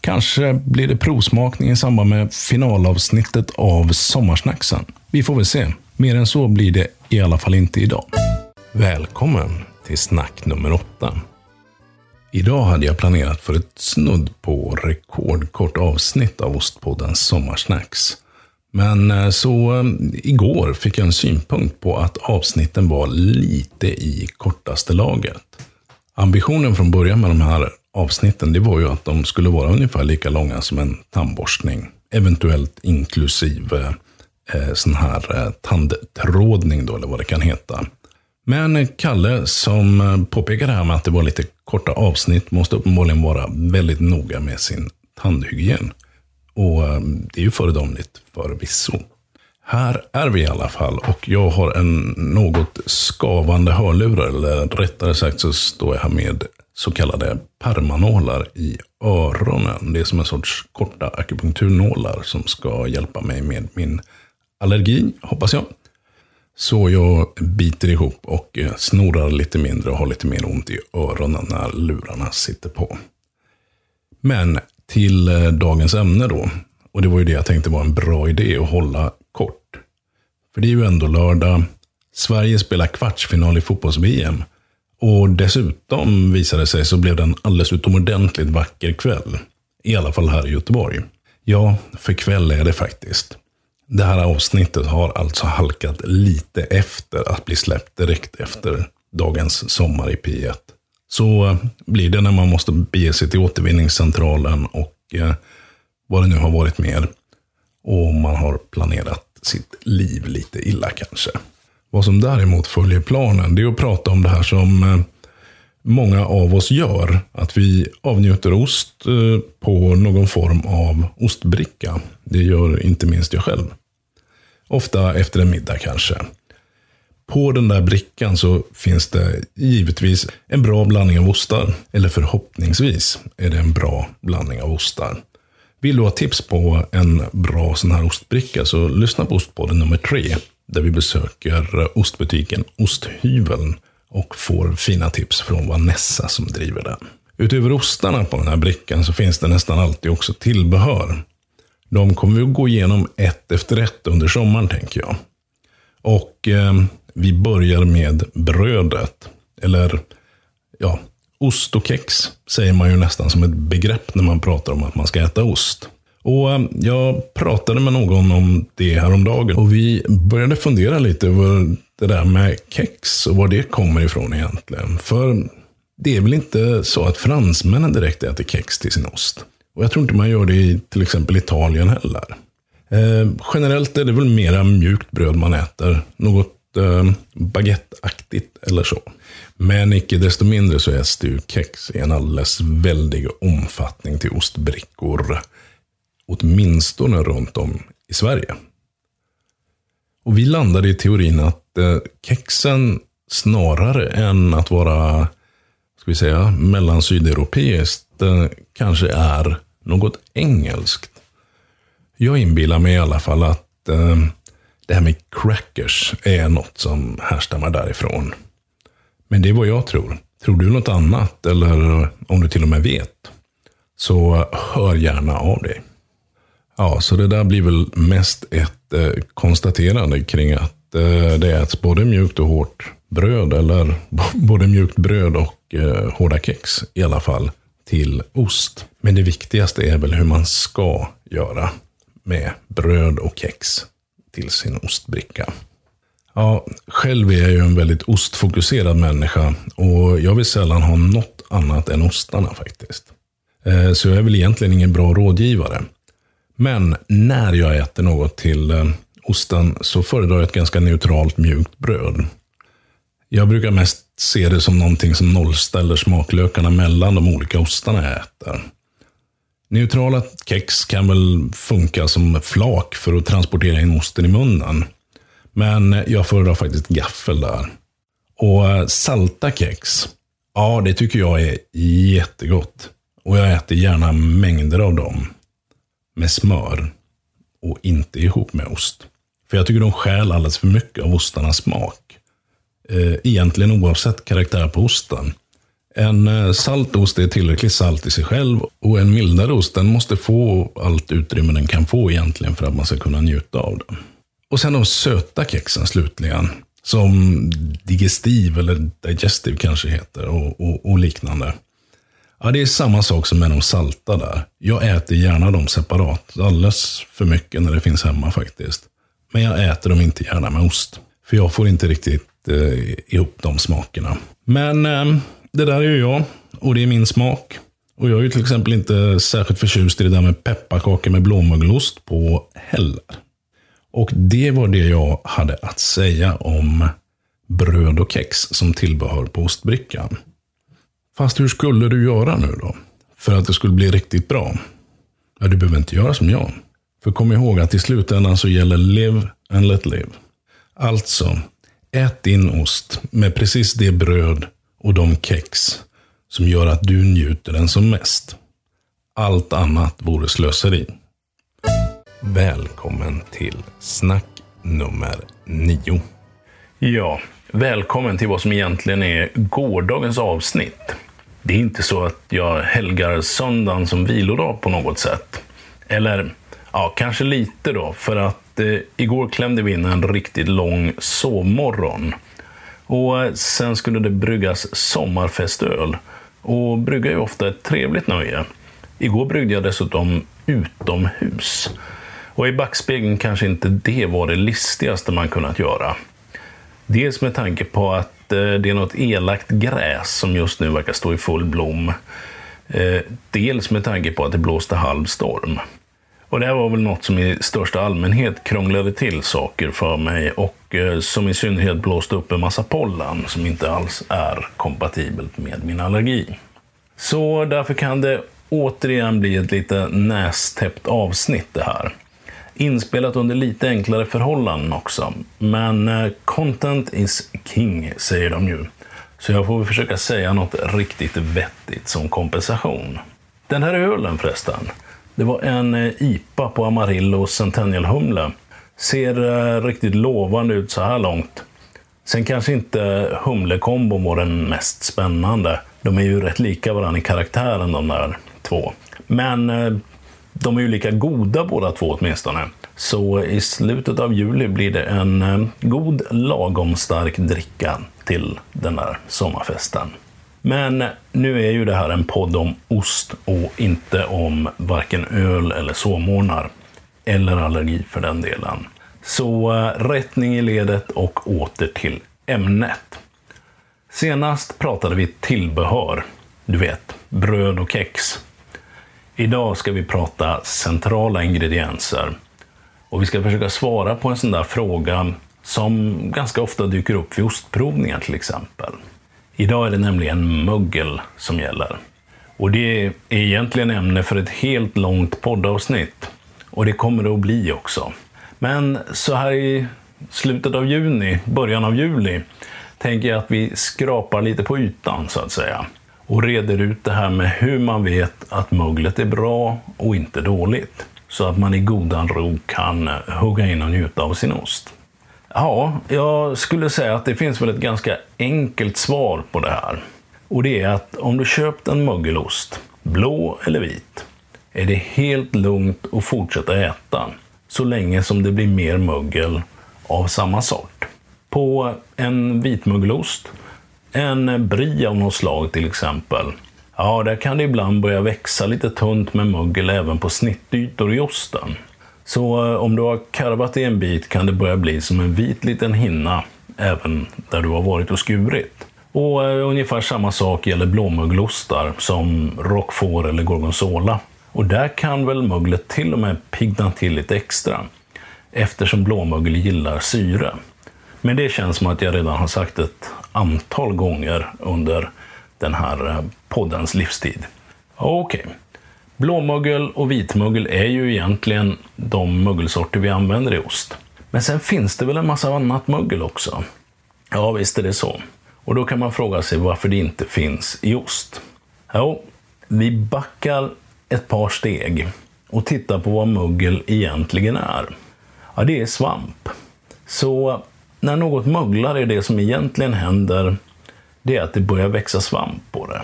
Kanske blir det provsmakning i samband med finalavsnittet av Sommarsnacksen. Vi får väl se. Mer än så blir det i alla fall inte idag. Välkommen till snack nummer åtta. Idag hade jag planerat för ett snudd på rekordkort avsnitt av Ostpoddens Sommarsnacks. Men eh, så eh, igår fick jag en synpunkt på att avsnitten var lite i kortaste laget. Ambitionen från början med de här avsnitten det var ju att de skulle vara ungefär lika långa som en tandborstning. Eventuellt inklusive eh, sån här eh, tandtrådning då, eller vad det kan heta. Men Kalle som eh, påpekade här med att det var lite korta avsnitt måste uppenbarligen vara väldigt noga med sin tandhygien. Och eh, det är ju föredömligt förvisso. Här är vi i alla fall och jag har en något skavande hörlurar. Eller rättare sagt så står jag här med så kallade permanålar i öronen. Det är som en sorts korta akupunkturnålar som ska hjälpa mig med min allergi, hoppas jag. Så jag biter ihop och eh, snorar lite mindre och har lite mer ont i öronen när lurarna sitter på. Men till eh, dagens ämne då. Och det var ju det jag tänkte var en bra idé att hålla kort. För det är ju ändå lördag. Sverige spelar kvartsfinal i fotbolls-VM. Och dessutom visade det sig så blev det en alldeles utomordentligt vacker kväll. I alla fall här i Göteborg. Ja, för kväll är det faktiskt. Det här avsnittet har alltså halkat lite efter att bli släppt direkt efter dagens Sommar i P1. Så eh, blir det när man måste bege sig till återvinningscentralen och eh, vad det nu har varit mer. Och man har planerat sitt liv lite illa kanske. Vad som däremot följer planen, det är att prata om det här som eh, många av oss gör. Att vi avnjuter ost eh, på någon form av ostbricka. Det gör inte minst jag själv. Ofta efter en middag kanske. På den där brickan så finns det givetvis en bra blandning av ostar. Eller förhoppningsvis är det en bra blandning av ostar. Vill du ha tips på en bra sån här ostbricka så lyssna på Ostpodden nummer tre. Där vi besöker ostbutiken Osthyveln och får fina tips från Vanessa som driver den. Utöver ostarna på den här brickan så finns det nästan alltid också tillbehör. De kommer vi att gå igenom ett efter ett under sommaren tänker jag. Och eh, vi börjar med brödet. Eller ja, ost och kex säger man ju nästan som ett begrepp när man pratar om att man ska äta ost. Och eh, Jag pratade med någon om det häromdagen och vi började fundera lite över det där med kex och var det kommer ifrån egentligen. För det är väl inte så att fransmännen direkt äter kex till sin ost. Och jag tror inte man gör det i till exempel Italien heller. Eh, generellt är det väl mera mjukt bröd man äter. Något eh, baguetteaktigt eller så. Men icke desto mindre så äts det ju kex i en alldeles väldig omfattning till ostbrickor. Åtminstone runt om i Sverige. Och vi landade i teorin att kexen snarare än att vara ska vi säga, mellan sydeuropeiskt eh, kanske är något engelskt. Jag inbillar mig i alla fall att eh, det här med crackers är något som härstammar därifrån. Men det är vad jag tror. Tror du något annat, eller om du till och med vet, så hör gärna av dig. Ja, så det där blir väl mest ett eh, konstaterande kring att Eh, det äts både mjukt och hårt bröd, eller både mjukt bröd och eh, hårda kex i alla fall, till ost. Men det viktigaste är väl hur man ska göra med bröd och kex till sin ostbricka. Ja, själv är jag ju en väldigt ostfokuserad människa och jag vill sällan ha något annat än ostarna faktiskt. Eh, så jag är väl egentligen ingen bra rådgivare. Men när jag äter något till eh, osten så föredrar jag ett ganska neutralt mjukt bröd. Jag brukar mest se det som någonting som nollställer smaklökarna mellan de olika ostarna jag äter. Neutrala kex kan väl funka som flak för att transportera in osten i munnen. Men jag föredrar faktiskt gaffel där. Och eh, salta kex, ja det tycker jag är jättegott. Och jag äter gärna mängder av dem. Med smör. Och inte ihop med ost. För jag tycker de stjäl alldeles för mycket av ostarnas smak. Eh, egentligen oavsett karaktär på osten. En eh, salt ost är tillräckligt salt i sig själv och en mildare ost den måste få allt utrymme den kan få egentligen för att man ska kunna njuta av den. Och sen de söta kexen slutligen. Som digestiv eller digestive kanske heter och, och, och, liknande. Ja, det är samma sak som med de salta där. Jag äter gärna dem separat. Alldeles för mycket när det finns hemma faktiskt. Men jag äter dem inte gärna med ost. För jag får inte riktigt eh, ihop de smakerna. Men eh, det där är ju jag. Och det är min smak. Och jag är ju till exempel inte särskilt förtjust i det där med pepparkakor med blåmögelost på heller. Och det var det jag hade att säga om bröd och kex som tillbehör på ostbrickan. Fast hur skulle du göra nu då? För att det skulle bli riktigt bra? Ja, du behöver inte göra som jag. För kom ihåg att i slutändan så gäller live and let live. Alltså, ät din ost med precis det bröd och de kex som gör att du njuter den som mest. Allt annat vore slöseri. Välkommen till snack nummer nio. Ja, välkommen till vad som egentligen är gårdagens avsnitt. Det är inte så att jag helgar söndagen som vilodag på något sätt. Eller, Ja, kanske lite då, för att eh, igår klämde vi in en riktigt lång sovmorgon. Och eh, sen skulle det bryggas sommarfestöl. Och brygga är ofta ett trevligt nöje. Igår bryggde jag dessutom utomhus. Och i backspegeln kanske inte det var det listigaste man kunnat göra. Dels med tanke på att eh, det är något elakt gräs som just nu verkar stå i full blom. Eh, dels med tanke på att det blåste halv storm. Och det här var väl något som i största allmänhet krånglade till saker för mig och eh, som i synnerhet blåste upp en massa pollen som inte alls är kompatibelt med min allergi. Så därför kan det återigen bli ett lite nästäppt avsnitt det här. Inspelat under lite enklare förhållanden också. Men eh, content is king, säger de ju. Så jag får försöka säga något riktigt vettigt som kompensation. Den här ölen förresten, det var en eh, IPA på Amarillo Centennial Humle. Ser eh, riktigt lovande ut så här långt. Sen kanske inte humlekombon var den mest spännande. De är ju rätt lika varandra i karaktären de där två. Men eh, de är ju lika goda båda två åtminstone. Så i slutet av juli blir det en god lagom stark dricka till den där sommarfesten. Men nu är ju det här en podd om ost och inte om varken öl eller sovmorgnar. Eller allergi för den delen. Så eh, rättning i ledet och åter till ämnet. Senast pratade vi tillbehör. Du vet, bröd och kex. Idag ska vi prata centrala ingredienser. Och vi ska försöka svara på en sån där fråga som ganska ofta dyker upp vid ostprovningar till exempel. Idag är det nämligen mögel som gäller. Och det är egentligen ämne för ett helt långt poddavsnitt. Och det kommer det att bli också. Men så här i slutet av juni, början av juli, tänker jag att vi skrapar lite på ytan så att säga och reder ut det här med hur man vet att möglet är bra och inte dåligt. Så att man i godan ro kan hugga in och njuta av sin ost. Ja, jag skulle säga att det finns väl ett ganska enkelt svar på det här. Och det är att om du köpt en mögelost, blå eller vit, är det helt lugnt att fortsätta äta så länge som det blir mer mögel av samma sort. På en vitmögelost en brie av något slag till exempel. Ja, där kan det ibland börja växa lite tunt med mögel även på snittytor i osten. Så eh, om du har karvat i en bit kan det börja bli som en vit liten hinna även där du har varit och skurit. Och eh, ungefär samma sak gäller blåmögelostar som roquefort eller gorgonzola. Och där kan väl möglet till och med pigna till lite extra eftersom blåmögel gillar syre. Men det känns som att jag redan har sagt ett antal gånger under den här eh, poddens livstid. Okej. Okay. Blåmögel och vitmögel är ju egentligen de mögelsorter vi använder i ost. Men sen finns det väl en massa annat mögel också? Ja, visst är det så. Och då kan man fråga sig varför det inte finns i ost. Jo, vi backar ett par steg och tittar på vad mögel egentligen är. Ja, det är svamp. Så när något möglar är det som egentligen händer, det är att det börjar växa svamp på det.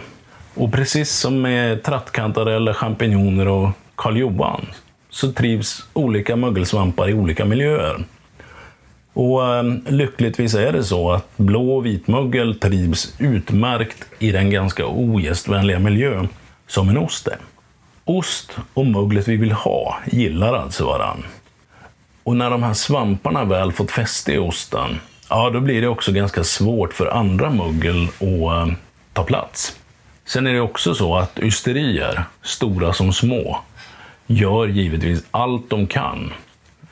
Och precis som med trattkantareller, champinjoner och Karl Johan så trivs olika mögelsvampar i olika miljöer. Och eh, lyckligtvis är det så att blå och vitmögel trivs utmärkt i den ganska ogästvänliga miljö som en ost är. Ost och möglet vi vill ha gillar alltså varann. Och när de här svamparna väl fått fäste i osten, ja då blir det också ganska svårt för andra mögel att eh, ta plats. Sen är det också så att ysterier, stora som små, gör givetvis allt de kan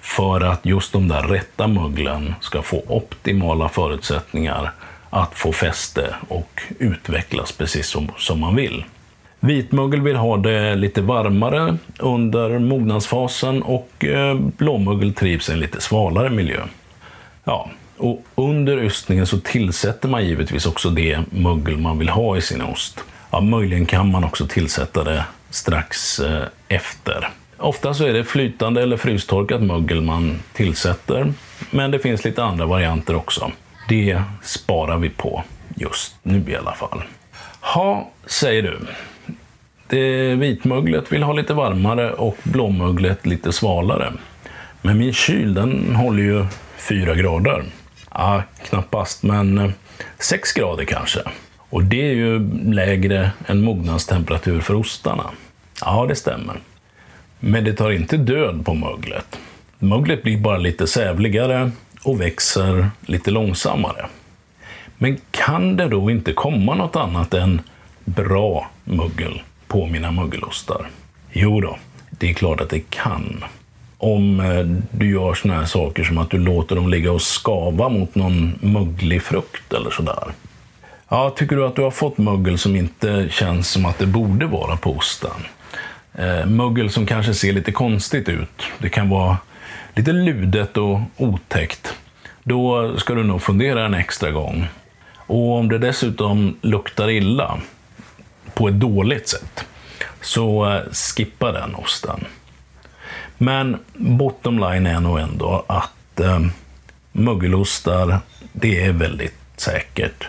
för att just de där rätta möglen ska få optimala förutsättningar att få fäste och utvecklas precis som, som man vill. Vitmögel vill ha det lite varmare under mognadsfasen och eh, blåmögel trivs i en lite svalare miljö. Ja, och under ystningen så tillsätter man givetvis också det mögel man vill ha i sin ost. Ja, möjligen kan man också tillsätta det strax eh, efter. Ofta så är det flytande eller frystorkat mögel man tillsätter, men det finns lite andra varianter också. Det sparar vi på just nu i alla fall. Ha, säger du. Det vitmöglet vill ha lite varmare och blåmöglet lite svalare. Men min kyl den håller ju 4 grader. Ja, knappast, men eh, 6 grader kanske. Och det är ju lägre än mognadstemperatur för ostarna. Ja, det stämmer. Men det tar inte död på möglet. Möglet blir bara lite sävligare och växer lite långsammare. Men kan det då inte komma något annat än bra mögel på mina mögelostar? Jo då, det är klart att det kan. Om eh, du gör såna här saker som att du låter dem ligga och skava mot någon möglig frukt eller sådär. Ja, tycker du att du har fått mögel som inte känns som att det borde vara på osten? Eh, mögel som kanske ser lite konstigt ut. Det kan vara lite ludet och otäckt. Då ska du nog fundera en extra gång. Och om det dessutom luktar illa, på ett dåligt sätt, så eh, skippa den osten. Men bottom line är nog ändå att eh, mögelostar, det är väldigt säkert.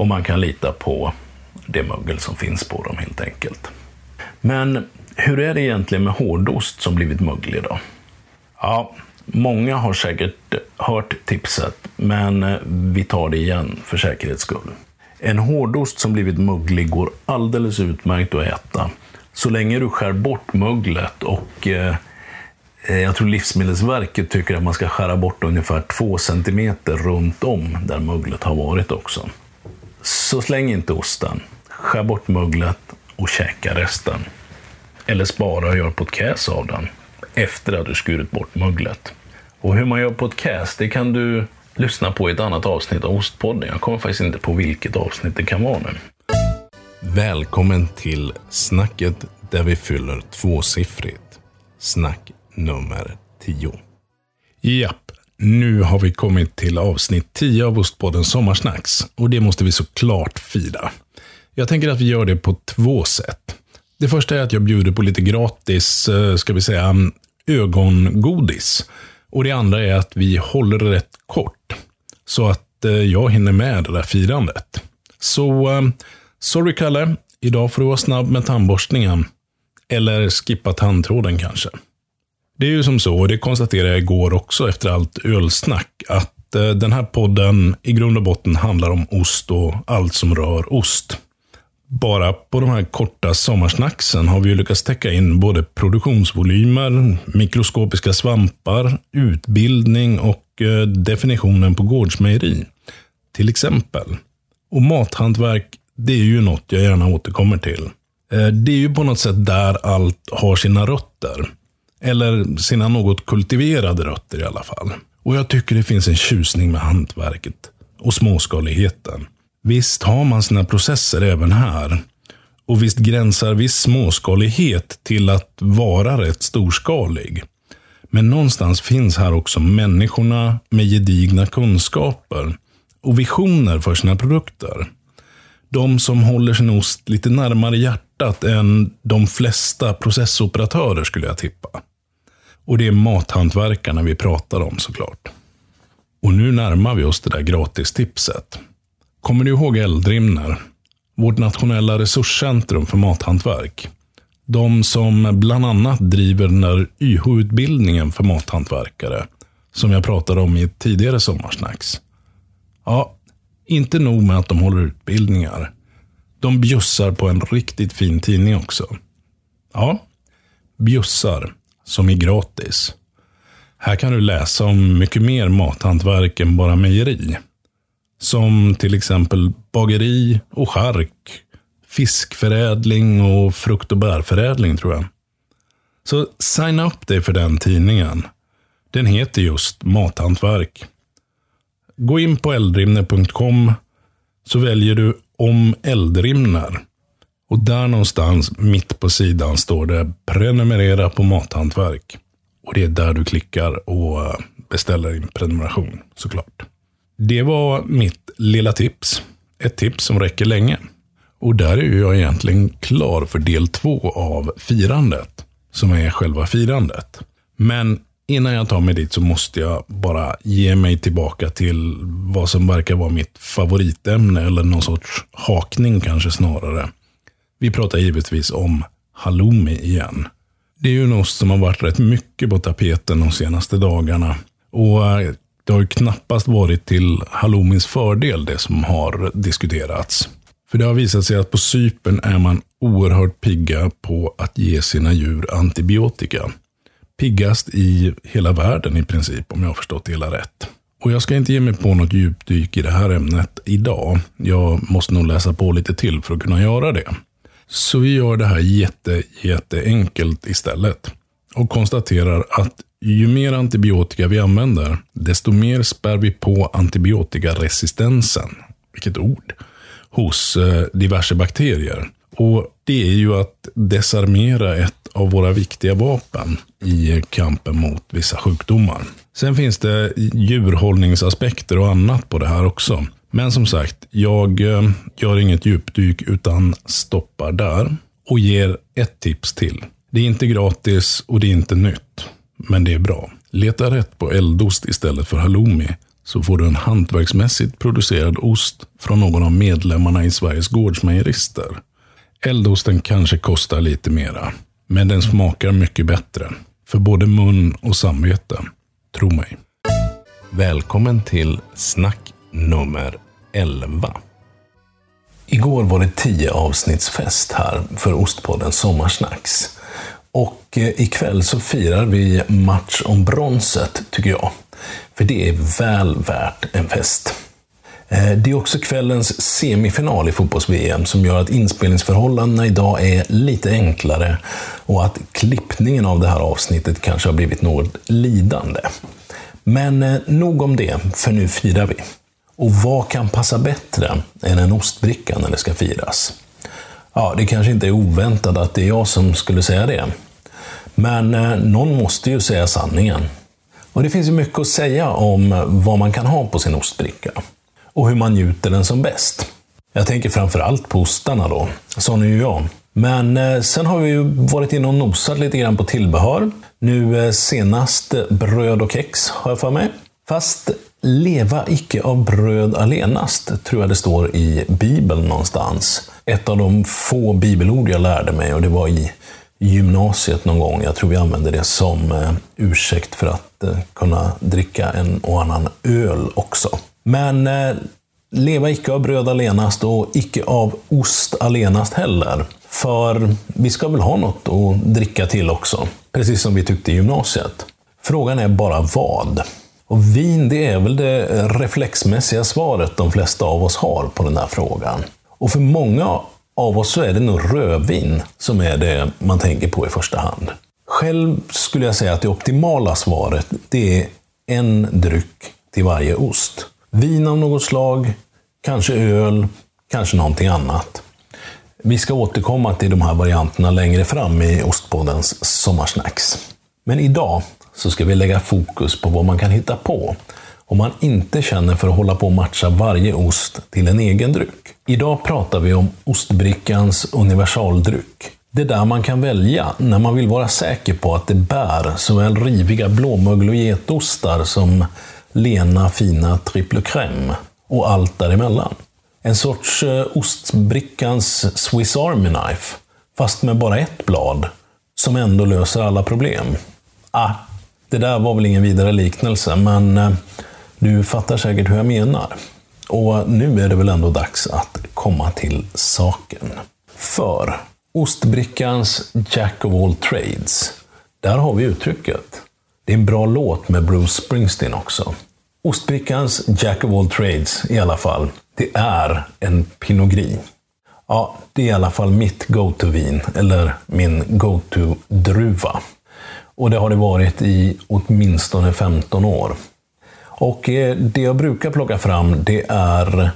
Och man kan lita på det mögel som finns på dem helt enkelt. Men hur är det egentligen med hårdost som blivit möglig då? Ja, många har säkert hört tipset, men eh, vi tar det igen för säkerhets skull. En hårdost som blivit möglig går alldeles utmärkt att äta, så länge du skär bort möglet och eh, eh jag tror Livsmedelsverket tycker att man ska skära bort ungefär 2 cm runt om där möglet har varit också. Så släng inte osten, skär bort möglet och käka resten. Eller spara och gör podcast av den efter att du skurit bort möglet. Och hur man gör podcast, det kan du lyssna på i ett annat avsnitt av Ostpodden. Jag kommer faktiskt inte på vilket avsnitt det kan vara nu. Välkommen till snacket där vi fyller tvåsiffrigt. Snack nummer 10. Japp, nu har vi kommit till avsnitt 10 av Ostpoddens sommarsnacks och det måste vi såklart fira. Jag tänker att vi gör det på två sätt. Det första är att jag bjuder på lite gratis, eh, ska vi säga, ögongodis. Och det andra är att vi håller det rätt kort. Så att eh, jag hinner med det där firandet. Så, eh, sorry Kalle. Idag får du vara snabb med tandborstningen. Eller skippa tandtråden kanske. Det är ju som så, och det konstaterade jag igår också efter allt ölsnack, att eh, den här podden i grund och botten handlar om ost och allt som rör ost. Bara på de här korta sommarsnacksen har vi ju lyckats täcka in både produktionsvolymer, mikroskopiska svampar, utbildning och eh, definitionen på gårdsmejeri. Till exempel. Och mathantverk, det är ju något jag gärna återkommer till. Eh, det är ju på något sätt där allt har sina rötter. Eller sina något kultiverade rötter i alla fall. Och jag tycker det finns en tjusning med hantverket och småskaligheten. Visst har man sina processer även här. Och visst gränsar viss småskalighet till att vara rätt storskalig. Men någonstans finns här också människorna med gedigna kunskaper och visioner för sina produkter. De som håller sin ost lite närmare hjärtat än de flesta processoperatörer skulle jag tippa. Och det är mathantverkarna vi pratar om såklart. Och nu närmar vi oss det där gratistipset. Kommer du ihåg Eldrimner? Vårt nationella resurscentrum för mathantverk. De som bland annat driver den där YH-utbildningen för mathantverkare. Som jag pratade om i ett tidigare sommarsnacks. Ja, inte nog med att de håller utbildningar. De bjussar på en riktigt fin tidning också. Ja, bjussar, som är gratis. Här kan du läsa om mycket mer mathantverk än bara mejeri. Som till exempel bageri och chark, fiskförädling och frukt och bärförädling tror jag. Så signa upp dig för den tidningen. Den heter just Mathantverk. Gå in på eldrimner.com så väljer du om eldrimner. Och där någonstans mitt på sidan står det prenumerera på mathantverk. Och det är där du klickar och eh, beställer din prenumeration såklart. Det var mitt lilla tips. Ett tips som räcker länge. Och där är jag egentligen klar för del två av firandet. Som är själva firandet. Men innan jag tar mig dit så måste jag bara ge mig tillbaka till vad som verkar vara mitt favoritämne. Eller någon sorts hakning kanske snarare. Vi pratar givetvis om halloumi igen. Det är ju en ost som har varit rätt mycket på tapeten de senaste dagarna. Och eh, det har ju knappast varit till halloumins fördel det som har diskuterats. För det har visat sig att på Cypern är man oerhört pigga på att ge sina djur antibiotika. Piggast i hela världen i princip, om jag har förstått det hela rätt. Och jag ska inte ge mig på något djupdyk i det här ämnet idag. Jag måste nog läsa på lite till för att kunna göra det. Så vi gör det här jätte, jätteenkelt istället. Och konstaterar att ju mer antibiotika vi använder, desto mer spär vi på antibiotikaresistensen. Vilket ord! Hos eh, diverse bakterier. Och det är ju att desarmera ett av våra viktiga vapen i kampen mot vissa sjukdomar. Sen finns det djurhållningsaspekter och annat på det här också. Men som sagt, jag eh, gör inget djupdyk utan stoppar där och ger ett tips till. Det är inte gratis och det är inte nytt, men det är bra. Leta rätt på eldost istället för halloumi så får du en hantverksmässigt producerad ost från någon av medlemmarna i Sveriges gårdsmejerister. Eldosten kanske kostar lite mera, men den smakar mycket bättre. För både mun och samvete. Tro mig. Välkommen till snack nummer 11. Igår var det 10 avsnittsfest här för Ostpodden Sommarsnacks. Och eh, ikväll så firar vi match om bronset, tycker jag. För det är väl värt en fest. Eh, det är också kvällens semifinal i fotbolls-VM som gör att inspelningsförhållandena idag är lite enklare och att klippningen av det här avsnittet kanske har blivit något lidande. Men eh, nog om det, för nu firar vi. Och vad kan passa bättre än en ostbricka när det ska firas? Ja, det kanske inte är oväntat att det är jag som skulle säga det. Men eh, någon måste ju säga sanningen. Och det finns ju mycket att säga om vad man kan ha på sin ostbricka. Och hur man njuter den som bäst. Jag tänker framförallt på ostarna då. Sån är ju jag. Men eh, sen har vi ju varit inne och nosat lite grann på tillbehör. Nu eh, senast bröd och kex, har jag för mig. Fast leva icke av bröd allenast, tror jag det står i Bibeln någonstans. Ett av de få bibelord jag lärde mig och det var i gymnasiet någon gång. Jag tror vi använde det som eh, ursäkt för att eh, kunna dricka en och annan öl också. Men eh, leva icke av bröd allenast och icke av ost allenast heller. För vi ska väl ha något att dricka till också, precis som vi tyckte i gymnasiet. Frågan är bara vad. Och vin, det är väl det reflexmässiga svaret de flesta av oss har på den här frågan. Och för många av oss så är det nog rödvin som är det man tänker på i första hand. Själv skulle jag säga att det optimala svaret, det är en dryck till varje ost. Vin av något slag, kanske öl, kanske någonting annat. Vi ska återkomma till de här varianterna längre fram i Ostpoddens sommarsnacks. Men idag så ska vi lägga fokus på vad man kan hitta på om man inte känner för att hålla på och matcha varje ost till en egen dryck. Idag pratar vi om ostbrickans universaldryck. Det där man kan välja när man vill vara säker på att det bär såväl riviga blåmögel och getostar som lena fina triple crème och allt däremellan. En sorts eh, ostbrickans Swiss Army Knife, fast med bara ett blad, som ändå löser alla problem. Ah, det där var väl ingen vidare liknelse, men eh, du fattar säkert hur jag menar. Och nu är det väl ändå dags att komma till saken. För ostbrickans Jack of all trades, där har vi uttrycket. Det är en bra låt med Bruce Springsteen också. Ostbrickans Jack of all trades i alla fall, det är en Pinot Gris. Ja, det är i alla fall mitt go-to-vin, eller min go-to-druva. Och det har det varit i åtminstone 15 år. Och eh, det jag brukar plocka fram det är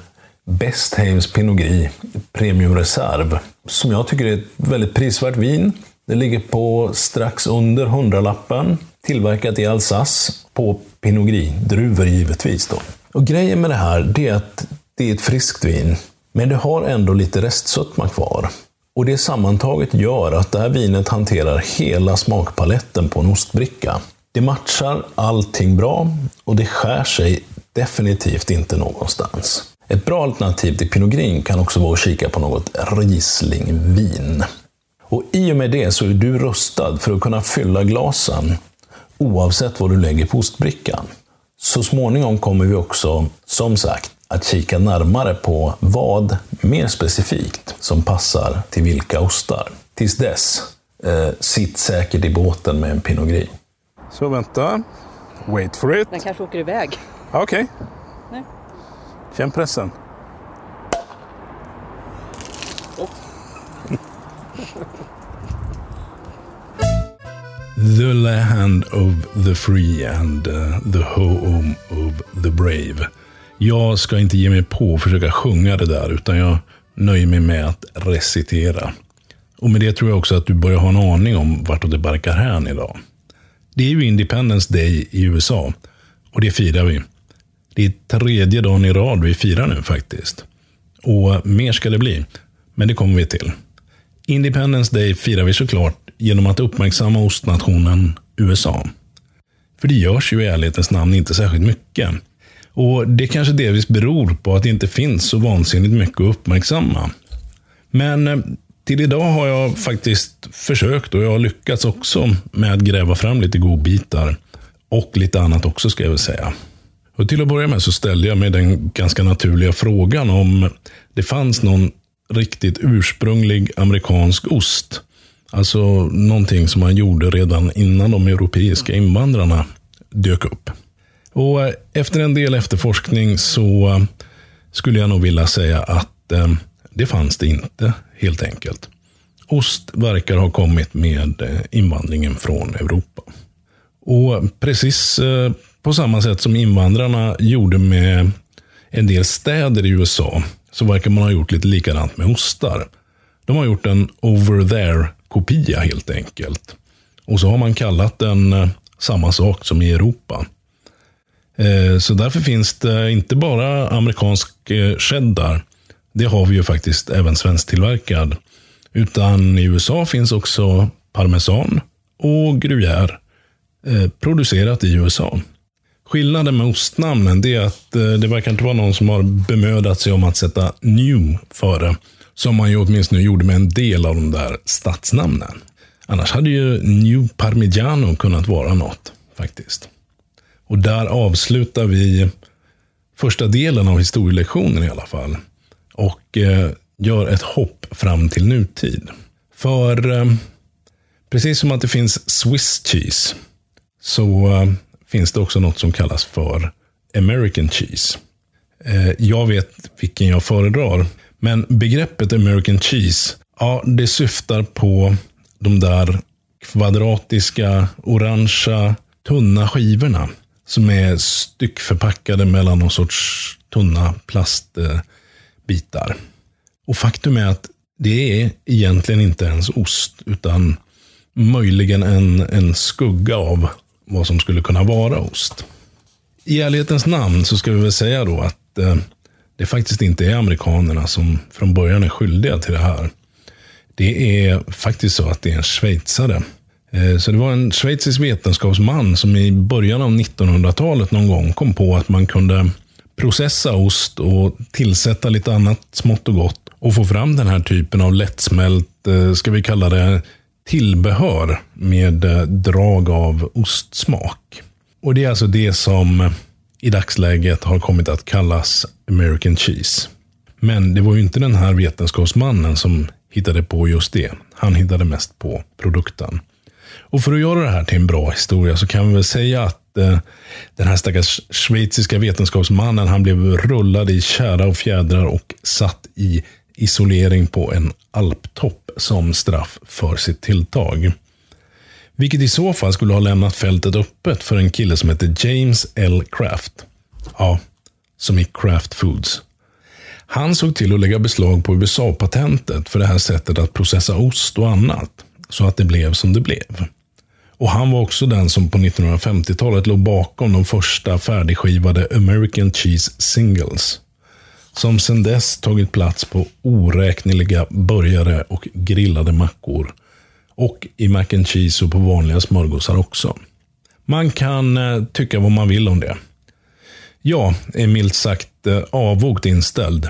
Bestheims Pinot Gris Premium Reserve. Som jag tycker är ett väldigt prisvärt vin. Det ligger på strax under hundralappen. Tillverkat i Alsace på Pinot Gris-druvor givetvis. Då. Och grejen med det här det är att det är ett friskt vin. Men det har ändå lite restsötma kvar. Och det sammantaget gör att det här vinet hanterar hela smakpaletten på en ostbricka. Det matchar allting bra och det skär sig definitivt inte någonstans. Ett bra alternativ till Pinot Gris kan också vara att kika på något Rieslingvin. Och I och med det så är du rustad för att kunna fylla glasen oavsett vad du lägger på ostbrickan. Så småningom kommer vi också, som sagt, att kika närmare på vad, mer specifikt, som passar till vilka ostar. Tills dess, eh, sitt säkert i båten med en Pinot Gris. Så vänta. Wait for it. Den kanske åker iväg. Okej. Nej. Känn pressen. The land of the free and uh, the home of the brave. Jag ska inte ge mig på att försöka sjunga det där, utan jag nöjer mig med att recitera. Och med det tror jag också att du börjar ha en aning om vartåt det barkar hän idag. Det är ju Independence Day i USA. Och det firar vi. Det är tredje dagen i rad vi firar nu faktiskt. Och mer ska det bli. Men det kommer vi till. Independence Day firar vi såklart genom att uppmärksamma ostnationen USA. För det görs ju i ärlighetens namn inte särskilt mycket. Och Det kanske delvis beror på att det inte finns så vansinnigt mycket att uppmärksamma. Men eh, till idag har jag faktiskt försökt och jag har lyckats också med att gräva fram lite godbitar. Och lite annat också ska jag väl säga. Och till att börja med så ställde jag mig den ganska naturliga frågan om det fanns någon riktigt ursprunglig amerikansk ost. Alltså någonting som man gjorde redan innan de europeiska invandrarna dök upp. Och eh, efter en del efterforskning så eh, skulle jag nog vilja säga att eh, det fanns det inte, helt enkelt. Ost verkar ha kommit med eh, invandringen från Europa. Och precis eh, på samma sätt som invandrarna gjorde med en del städer i USA, så verkar man ha gjort lite likadant med ostar. De har gjort en over there-kopia helt enkelt. Och så har man kallat den eh, samma sak som i Europa. Eh, så därför finns det inte bara amerikansk eh, cheddar det har vi ju faktiskt även svensktillverkad. Utan i USA finns också parmesan och gruyère eh, producerat i USA. Skillnaden med ostnamnen är att det verkar inte vara någon som har bemödat sig om att sätta new före. Som man ju åtminstone gjorde med en del av de där stadsnamnen. Annars hade ju New Parmigiano kunnat vara något, faktiskt. Och där avslutar vi första delen av historielektionen i alla fall och eh, gör ett hopp fram till nutid. För eh, precis som att det finns Swiss cheese så eh, finns det också något som kallas för American cheese. Eh, jag vet vilken jag föredrar. Men begreppet American cheese, ja, det syftar på de där kvadratiska, orangea, tunna skivorna. Som är styckförpackade mellan någon sorts tunna plastbitar. Och faktum är att det är egentligen inte ens ost, utan möjligen en, en skugga av vad som skulle kunna vara ost. I ärlighetens namn så ska vi väl säga då att eh, det faktiskt inte är amerikanerna som från början är skyldiga till det här. Det är faktiskt så att det är en schweizare. Eh, så det var en schweizisk vetenskapsman som i början av 1900-talet någon gång kom på att man kunde processa ost och tillsätta lite annat smått och gott och få fram den här typen av lättsmält, eh, ska vi kalla det, tillbehör med eh, drag av ostsmak. Och det är alltså det som i dagsläget har kommit att kallas American cheese. Men det var ju inte den här vetenskapsmannen som hittade på just det. Han hittade mest på produkten. Och för att göra det här till en bra historia så kan vi väl säga att Eh, den här stackars schweiziska vetenskapsmannen, han blev rullad i kära och fjädrar och satt i isolering på en alptopp som straff för sitt tilltag. Vilket i så fall skulle ha lämnat fältet öppet för en kille som heter James L. Kraft. Ja, som i Kraft Foods. Han såg till att lägga beslag på USA-patentet för det här sättet att processa ost och annat. Så att det blev som det blev. Och han var också den som på 1950-talet låg bakom de första färdigskivade American Cheese Singles. Som sedan dess tagit plats på oräkneliga burgare och grillade mackor. Och i mac and cheese och på vanliga smörgåsar också. Man kan eh, tycka vad man vill om det. Jag är milt sagt eh, lite inställd.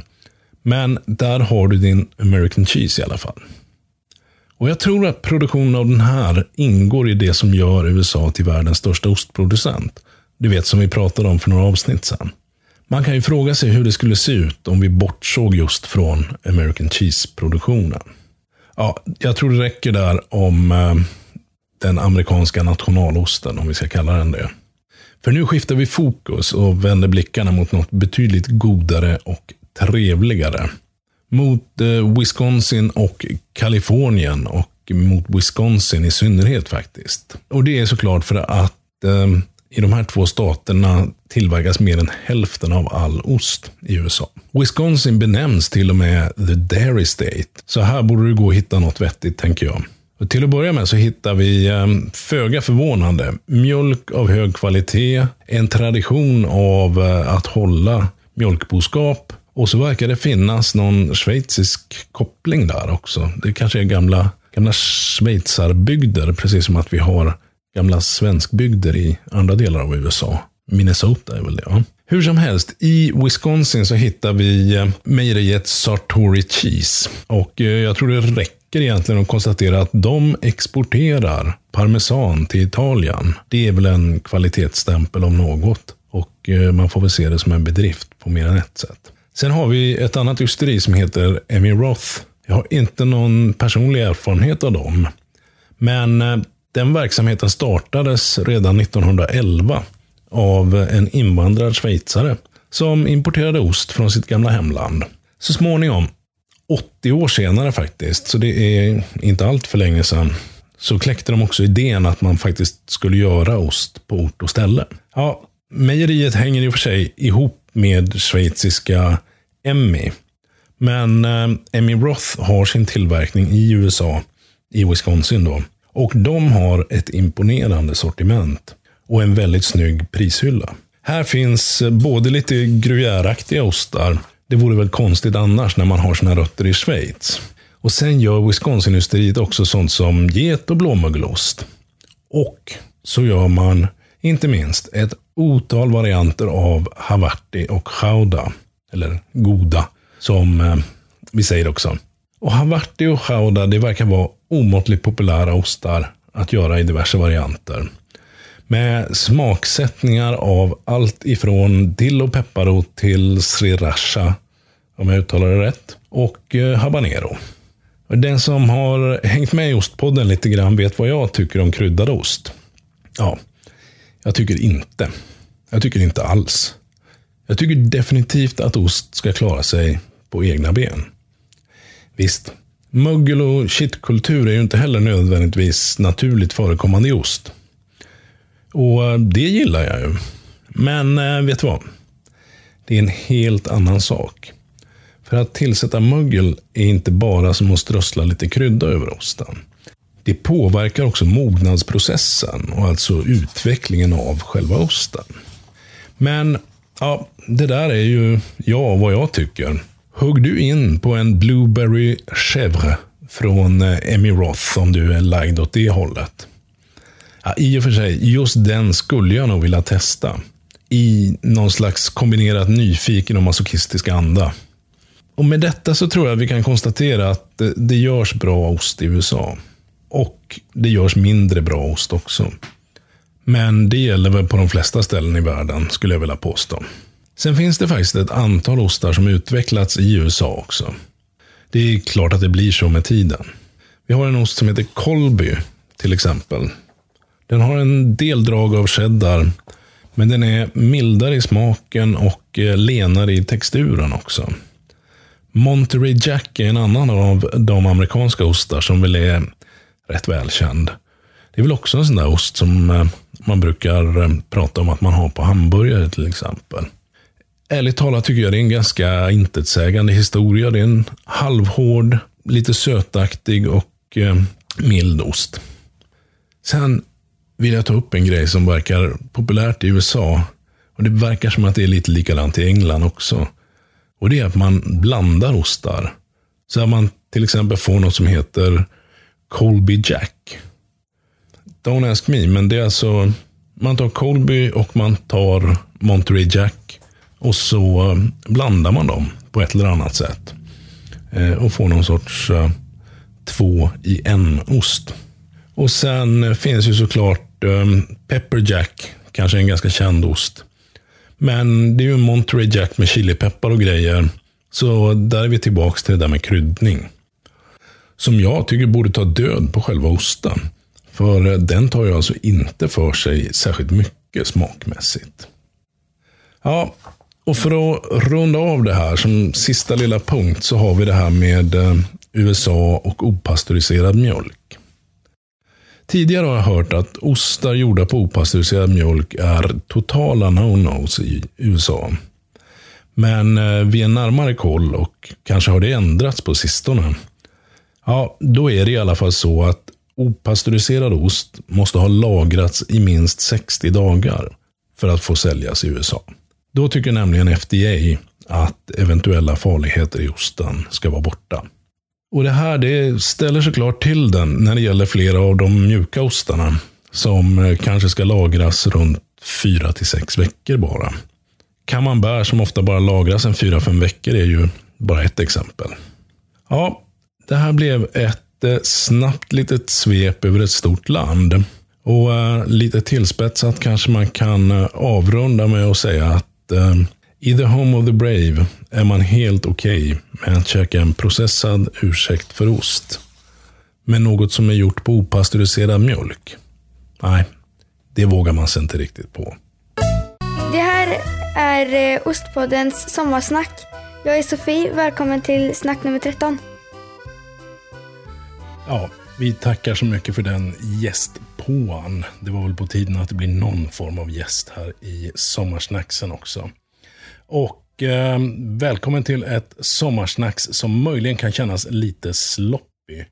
Men där har du din American cheese i alla fall. Och Jag tror att produktionen av den här ingår i det som gör USA till världens största ostproducent. Du vet som vi pratade om för några avsnitt sedan. Man kan ju fråga sig hur det skulle se ut om vi bortsåg just från American cheese-produktionen. Ja, jag tror det räcker där om eh, den amerikanska nationalosten, om vi ska kalla den det. För nu skiftar vi fokus och vänder blickarna mot något betydligt godare och trevligare. Mot eh, Wisconsin och Kalifornien och mot Wisconsin i synnerhet faktiskt. Och det är såklart för att eh, i de här två staterna tillverkas mer än hälften av all ost i USA. Wisconsin benämns till och med the Dairy State. Så här borde det gå att hitta något vettigt, tänker jag. Och till att börja med så hittar vi, eh, föga förvånande, mjölk av hög kvalitet, en tradition av eh, att hålla mjölkboskap och så verkar det finnas någon schweizisk koppling där också. Det kanske är gamla, gamla schweizarbygder, precis som att vi har gamla svenskbygder i andra delar av USA. Minnesota är väl det, ja. Hur som helst, i Wisconsin så hittar vi eh, mejeriet Sartori Cheese. Och eh, jag tror det räcker egentligen att konstatera att de exporterar parmesan till Italien. Det är väl en kvalitetsstämpel om något. Och eh, man får väl se det som en bedrift på mer än ett sätt. Sen har vi ett annat ysteri som heter Emmy Roth. Jag har inte någon personlig erfarenhet av dem. Men eh, den verksamheten startades redan 1911 av en invandrad schweizare som importerade ost från sitt gamla hemland. Så småningom, 80 år senare faktiskt, så det är inte allt för länge sedan, så kläckte de också idén att man faktiskt skulle göra ost på ort och ställe. Ja, mejeriet hänger i och för sig ihop med schweiziska Emmy. Men eh, Emmy Roth har sin tillverkning i USA, i Wisconsin då. Och de har ett imponerande sortiment och en väldigt snygg prishylla. Här finns eh, både lite gruyèreaktiga ostar. Det vore väl konstigt annars när man har sina rötter i Schweiz. Och sen gör Wisconsin-ysteriet också sånt som get och blåmögelost. Och så gör man, inte minst, ett otal varianter av Havarti och Chauda. Eller Goda, som eh, vi säger också. Och Havarti och Chauda det verkar vara omåttligt populära ostar att göra i diverse varianter. Med smaksättningar av allt ifrån dill och pepparrot till sriracha, om jag uttalar det rätt, och eh, habanero. Den som har hängt med i Ostpodden lite grann vet vad jag tycker om kryddad ost. Ja, jag tycker inte. Jag tycker inte alls. Jag tycker definitivt att ost ska klara sig på egna ben. Visst, mögel och kittkultur är ju inte heller nödvändigtvis naturligt förekommande i ost. Och eh, det gillar jag ju. Men eh, vet du vad? Det är en helt annan sak. För att tillsätta mögel är inte bara som att strössla lite krydda över osten. Det påverkar också mognadsprocessen och alltså utvecklingen av själva osten. Men ja, det där är ju jag vad jag tycker. Hugg du in på en Blueberry Chèvre från eh, Emmy Roth om du är lagd åt det hållet. Ja, I och för sig, just den skulle jag nog vilja testa. I någon slags kombinerat nyfiken och masochistisk anda. Och med detta så tror jag vi kan konstatera att eh, det görs bra ost i USA. Och det görs mindre bra ost också. Men det gäller väl på de flesta ställen i världen, skulle jag vilja påstå. Sen finns det faktiskt ett antal ostar som utvecklats i USA också. Det är klart att det blir så med tiden. Vi har en ost som heter Colby, till exempel. Den har en del drag av cheddar, men den är mildare i smaken och eh, lenare i texturen också. Monterey Jack är en annan av de amerikanska ostar som väl är rätt välkänd. Det är väl också en sån där ost som eh, man brukar eh, prata om att man har på hamburgare till exempel. Ärligt talat tycker jag det är en ganska intetsägande historia. Det är en halvhård, lite sötaktig och eh, mild ost. Sen vill jag ta upp en grej som verkar populärt i USA. Och Det verkar som att det är lite likadant i England också. Och Det är att man blandar ostar. Så att man till exempel får något som heter Colby Jack. Don't ask me, men det är alltså man tar Colby och man tar Monterey Jack Och så eh, blandar man dem på ett eller annat sätt. Eh, och får någon sorts eh, två i en-ost. Och sen finns ju såklart Pepper Jack, kanske en ganska känd ost. Men det är ju Monterey Jack med chilipeppar och grejer. Så där är vi tillbaka till det där med kryddning. Som jag tycker borde ta död på själva osten. För eh, den tar ju alltså inte för sig särskilt mycket smakmässigt. Ja, och för att runda av det här som sista lilla punkt så har vi det här med eh, USA och opastöriserad mjölk. Tidigare har jag hört att ostar gjorda på opastöriserad mjölk är totala no-nos i USA. Men eh, vid en närmare koll, och kanske har det ändrats på sistone, ja, då är det i alla fall så att opastöriserad ost måste ha lagrats i minst 60 dagar för att få säljas i USA. Då tycker nämligen FDA att eventuella farligheter i osten ska vara borta. Och Det här det ställer såklart till den när det gäller flera av de mjuka ostarna som eh, kanske ska lagras runt 4 6 veckor bara. Camembert som ofta bara lagras en 4-5 veckor är ju bara ett exempel. Ja, det här blev ett eh, snabbt litet svep över ett stort land. Och eh, lite tillspetsat kanske man kan eh, avrunda med att säga att i the home of the brave är man helt okej okay med att käka en processad ursäkt för ost. Men något som är gjort på opastöriserad mjölk? Nej, det vågar man sig inte riktigt på. Det här är Ostpoddens sommarsnack. Jag är Sofie, välkommen till snack nummer 13. Ja, vi tackar så mycket för den gästpåan. Det var väl på tiden att det blir någon form av gäst här i sommarsnacksen också. Och eh, välkommen till ett sommarsnacks som möjligen kan kännas lite sloppy.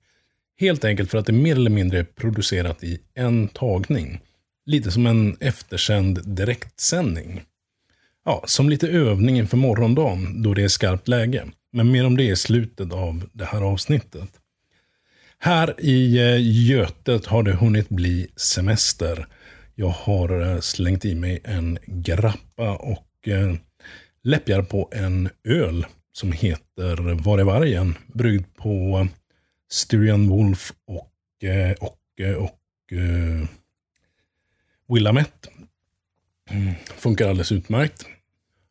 Helt enkelt för att det mer eller mindre är producerat i en tagning. Lite som en eftersänd direktsändning. Ja, som lite övning inför morgondagen då det är skarpt läge. Men mer om det i slutet av det här avsnittet. Här i eh, Götet har det hunnit bli semester. Jag har eh, slängt i mig en grappa och eh, läppjar på en öl som heter Var är vargen? Bryggd på Styrian Wolf och, och, och, och Willamette. Funkar alldeles utmärkt.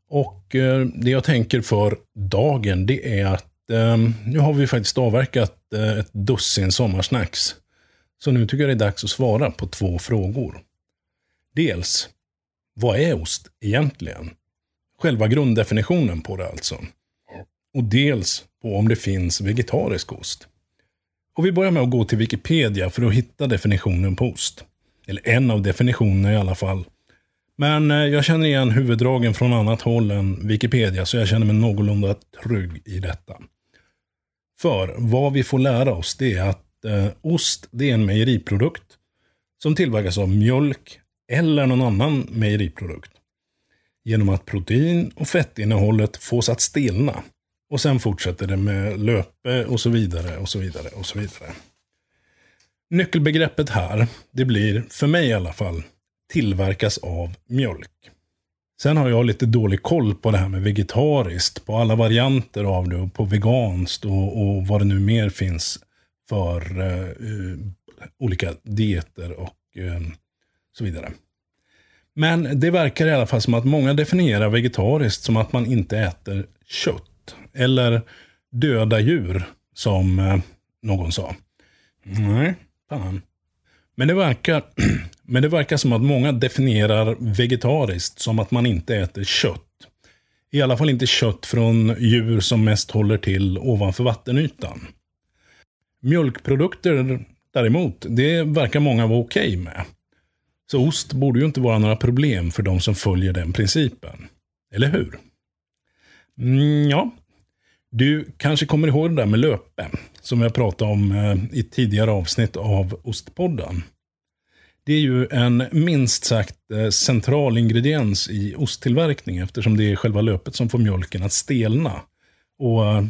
Och det jag tänker för dagen det är att Ehm, nu har vi faktiskt avverkat eh, ett dussin sommarsnacks. Så nu tycker jag det är dags att svara på två frågor. Dels, vad är ost egentligen? Själva grunddefinitionen på det alltså. Och dels på om det finns vegetarisk ost. Och vi börjar med att gå till Wikipedia för att hitta definitionen på ost. Eller en av definitionerna i alla fall. Men eh, jag känner igen huvuddragen från annat håll än Wikipedia, så jag känner mig någorlunda trygg i detta. För vad vi får lära oss det är att eh, ost det är en mejeriprodukt som tillverkas av mjölk eller någon annan mejeriprodukt. Genom att protein och fettinnehållet fås att stelna. Och sen fortsätter det med löpe och så vidare och så vidare och så vidare. Nyckelbegreppet här, det blir, för mig i alla fall, tillverkas av mjölk. Sen har jag lite dålig koll på det här med vegetariskt, på alla varianter av det och på veganskt och, och vad det nu mer finns för uh, olika dieter och uh, så vidare. Men det verkar i alla fall som att många definierar vegetariskt som att man inte äter kött. Eller döda djur, som uh, någon sa. Nej, fan. Men det, verkar, men det verkar som att många definierar vegetariskt som att man inte äter kött. I alla fall inte kött från djur som mest håller till ovanför vattenytan. Mjölkprodukter däremot, det verkar många vara okej okay med. Så ost borde ju inte vara några problem för de som följer den principen. Eller hur? Mm, ja, du kanske kommer ihåg det där med löpe, som jag pratade om eh, i tidigare avsnitt av Ostpodden. Det är ju en minst sagt eh, central ingrediens i osttillverkning eftersom det är själva löpet som får mjölken att stelna. Och eh,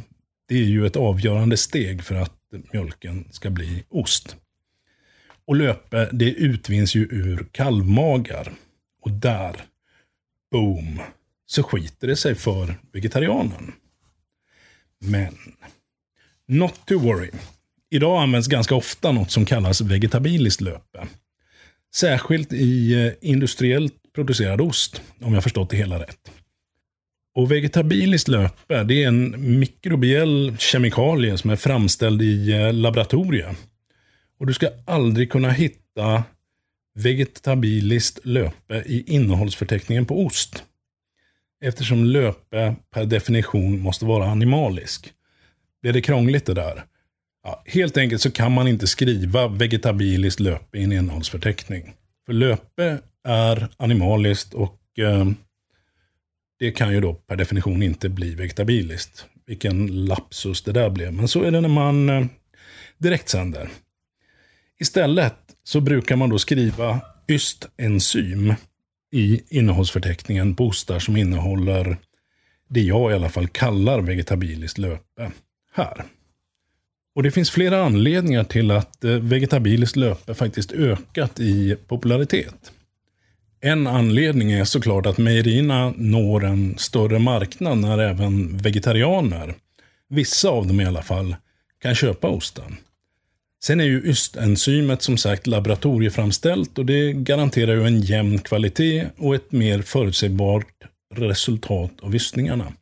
det är ju ett avgörande steg för att mjölken ska bli ost. Och löpe, det utvinns ju ur kalvmagar. Och där, boom, så skiter det sig för vegetarianen. Men, not to worry. Idag används ganska ofta något som kallas vegetabiliskt löpe. Särskilt i eh, industriellt producerad ost, om jag förstått det hela rätt. Och vegetabiliskt löpe, det är en mikrobiell kemikalie som är framställd i eh, laboratorier. Och du ska aldrig kunna hitta vegetabiliskt löpe i innehållsförteckningen på ost. Eftersom löpe per definition måste vara animalisk. Blir det krångligt det där? Ja, helt enkelt så kan man inte skriva vegetabiliskt löpe i en innehållsförteckning. För löpe är animaliskt och eh, det kan ju då per definition inte bli vegetabiliskt. Vilken lapsus det där blev. Men så är det när man eh, direktsänder. Istället så brukar man då skriva ystenzym i innehållsförteckningen på ostar som innehåller det jag i alla fall kallar vegetabiliskt löpe här. Och det finns flera anledningar till att eh, vegetabiliskt löpe faktiskt ökat i popularitet. En anledning är såklart att mejerierna når en större marknad när även vegetarianer, vissa av dem i alla fall, kan köpa osten. Sen är ju ystenzymet som sagt laboratorieframställt och det garanterar ju en jämn kvalitet och ett mer förutsägbart resultat av ystningarna.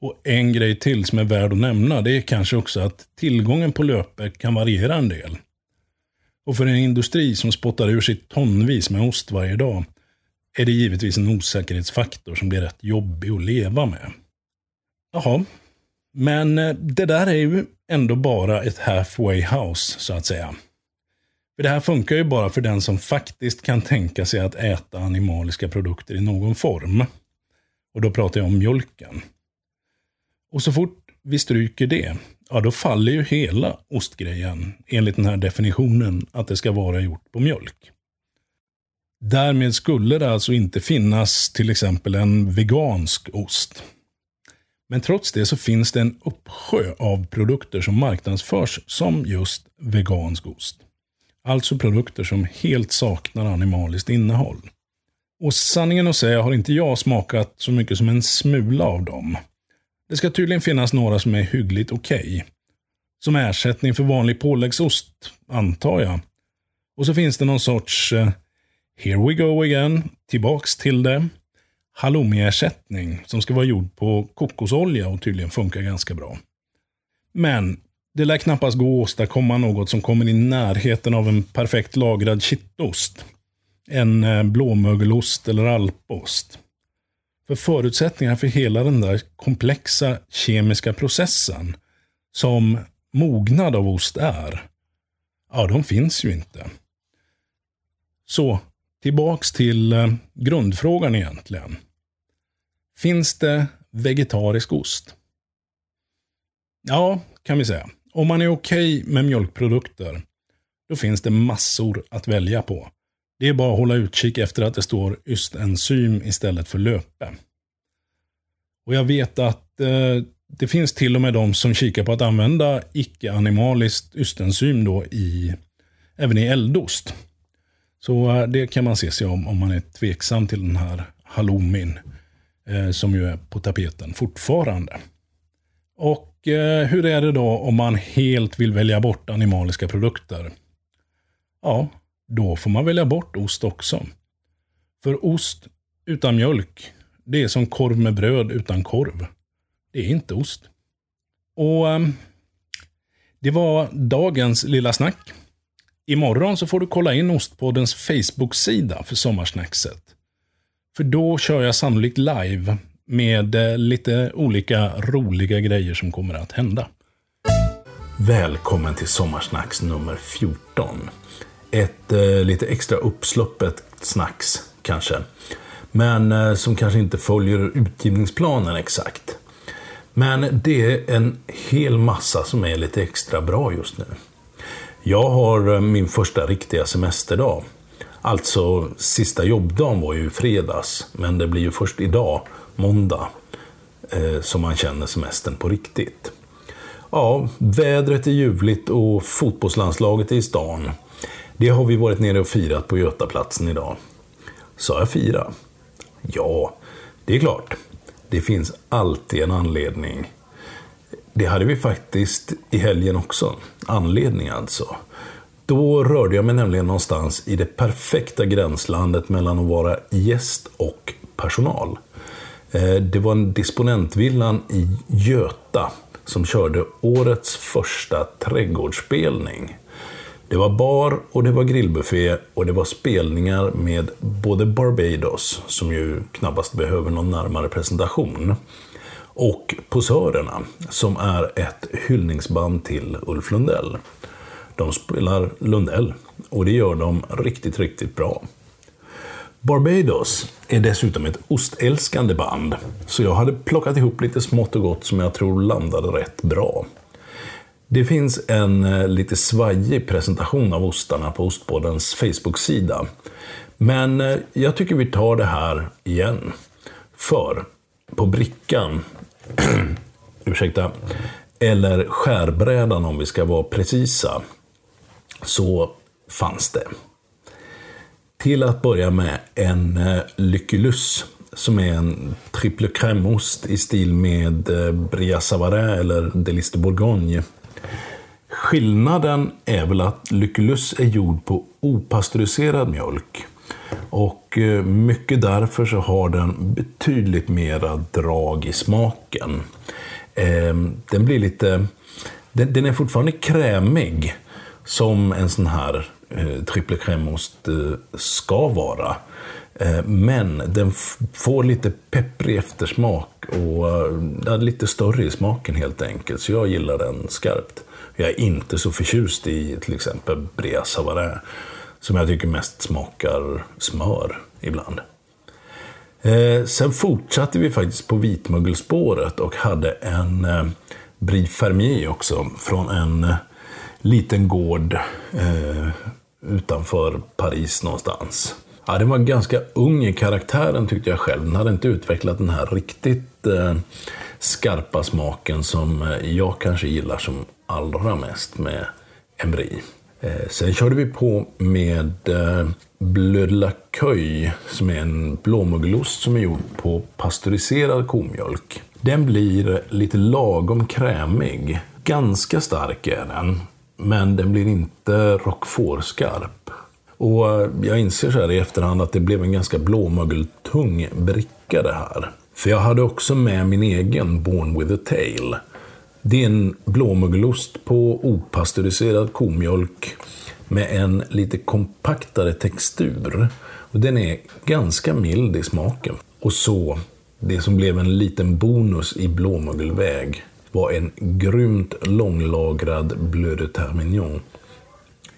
Och en grej till som är värd att nämna, det är kanske också att tillgången på löpe kan variera en del. Och för en industri som spottar ur sig tonvis med ost varje dag, är det givetvis en osäkerhetsfaktor som blir rätt jobbig att leva med. Jaha, men eh, det där är ju ändå bara ett halfway house, så att säga. För det här funkar ju bara för den som faktiskt kan tänka sig att äta animaliska produkter i någon form. Och då pratar jag om mjölken. Och så fort vi stryker det, ja då faller ju hela ostgrejen enligt den här definitionen att det ska vara gjort på mjölk. Därmed skulle det alltså inte finnas till exempel en vegansk ost. Men trots det så finns det en uppsjö av produkter som marknadsförs som just vegansk ost. Alltså produkter som helt saknar animaliskt innehåll. Och sanningen att säga har inte jag smakat så mycket som en smula av dem. Det ska tydligen finnas några som är hyggligt okej. Okay. Som ersättning för vanlig påläggsost, antar jag. Och så finns det någon sorts uh, Here we go again, tillbaks till det. Halloumi-ersättning som ska vara gjord på kokosolja och tydligen funkar ganska bra. Men det lär knappast gå att åstadkomma något som kommer i närheten av en perfekt lagrad kittost. En eh, blåmögelost eller alpost. För förutsättningar för hela den där komplexa kemiska processen som mognad av ost är, ja, de finns ju inte. Så, tillbaks till eh, grundfrågan egentligen. Finns det vegetarisk ost? Ja, kan vi säga. Om man är okej okay med mjölkprodukter, då finns det massor att välja på. Det är bara att hålla utkik efter att det står ystenzym istället för löpe. Och jag vet att eh, det finns till och med de som kikar på att använda icke-animaliskt ystenzym då i, även i eldost. Så eh, det kan man se sig om om man är tveksam till den här halloumin. Eh, som ju är på tapeten fortfarande. Och eh, hur är det då om man helt vill välja bort animaliska produkter? Ja, då får man välja bort ost också. För ost utan mjölk, det är som korv med bröd utan korv. Det är inte ost. Och ehm, det var dagens lilla snack. Imorgon så får du kolla in Ostpoddens Facebook-sida för sommarsnackset. För då kör jag sannolikt live med eh, lite olika roliga grejer som kommer att hända. Välkommen till Sommarsnacks nummer 14. Ett eh, lite extra uppsluppet snacks kanske. Men eh, som kanske inte följer utgivningsplanen exakt. Men det är en hel massa som är lite extra bra just nu. Jag har eh, min första riktiga semesterdag. Alltså, sista jobbdagen var ju fredags, men det blir ju först idag, måndag, eh, som man känner semestern på riktigt. Ja, vädret är ljuvligt och fotbollslandslaget är i stan. Det har vi varit nere och firat på Götaplatsen idag. Sa jag fira? Ja, Det är klart, det finns alltid en anledning. Det hade vi faktiskt i helgen också. Anledning alltså. Då rörde jag mig nämligen någonstans i det perfekta gränslandet mellan att vara gäst och personal. Eh, det var en disponentvillan i Göta som körde årets första trädgårdsspelning. Det var bar och det var grillbuffé och det var spelningar med både Barbados, som ju knappast behöver någon närmare presentation, och Posörerna, som är ett hyllningsband till Ulf Lundell. De spelar Lundell och det gör de riktigt, riktigt bra. Barbados är dessutom ett ostälskande band, så jag hade plockat ihop lite smått och gott som jag tror landade rätt bra. Det finns en eh, lite svajig presentation av ostarna på Ostbådens Facebook-sida. Men eh, jag tycker vi tar det här igen. För på brickan, ursäkta, eller skärbrädan om vi ska vara precisa, så fanns det. Till att börja med en eh, Lyckelus som är en triple crème-ost i stil med Bria Savarin eller Delice de Bourgogne. Skillnaden är väl att Lyckelus är gjord på opastöriserad mjölk. Och eh, mycket därför så har den betydligt mera drag i smaken. Ehm, den blir lite... Den är fortfarande krämig, som en sån här eh, triple crème-ost eh, ska vara. Eh, men den får lite pepprig eftersmak och eh, lite större i smaken helt enkelt. Så jag gillar den skarpt. Jag är inte så förtjust i till exempel Brea Savarin, som jag tycker mest smakar smör ibland. Eh, sen fortsatte vi faktiskt på vitmögelspåret och hade en Brie Fermier också, från en liten gård eh, utanför Paris någonstans. Ja, den var ganska ung i karaktären tyckte jag själv. Den hade inte utvecklat den här riktigt eh, skarpa smaken som eh, jag kanske gillar som allra mest med Embry. Eh, sen körde vi på med eh, Bleu de la Cueille, som är en blåmögelost som är gjord på pastöriserad komjölk. Den blir lite lagom krämig. Ganska stark är den. Men den blir inte Roquefort-skarp. Och eh, jag inser så här i efterhand att det blev en ganska blåmögeltung bricka det här. För jag hade också med min egen Born with a Tail. Det är en blåmögelost på opastöriserad komjölk med en lite kompaktare textur. Och den är ganska mild i smaken. Och så, det som blev en liten bonus i blåmögelväg var en grymt långlagrad Bleu de Termignon.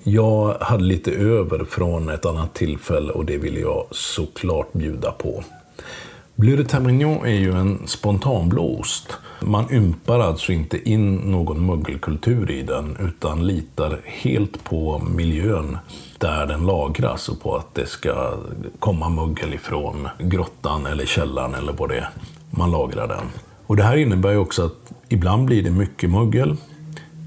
Jag hade lite över från ett annat tillfälle och det ville jag såklart bjuda på. Bleu de Termignon är ju en spontanblåst. Man ympar alltså inte in någon mögelkultur i den utan litar helt på miljön där den lagras och på att det ska komma mögel ifrån grottan eller källaren eller vad det är man lagrar den. Och det här innebär ju också att ibland blir det mycket mögel,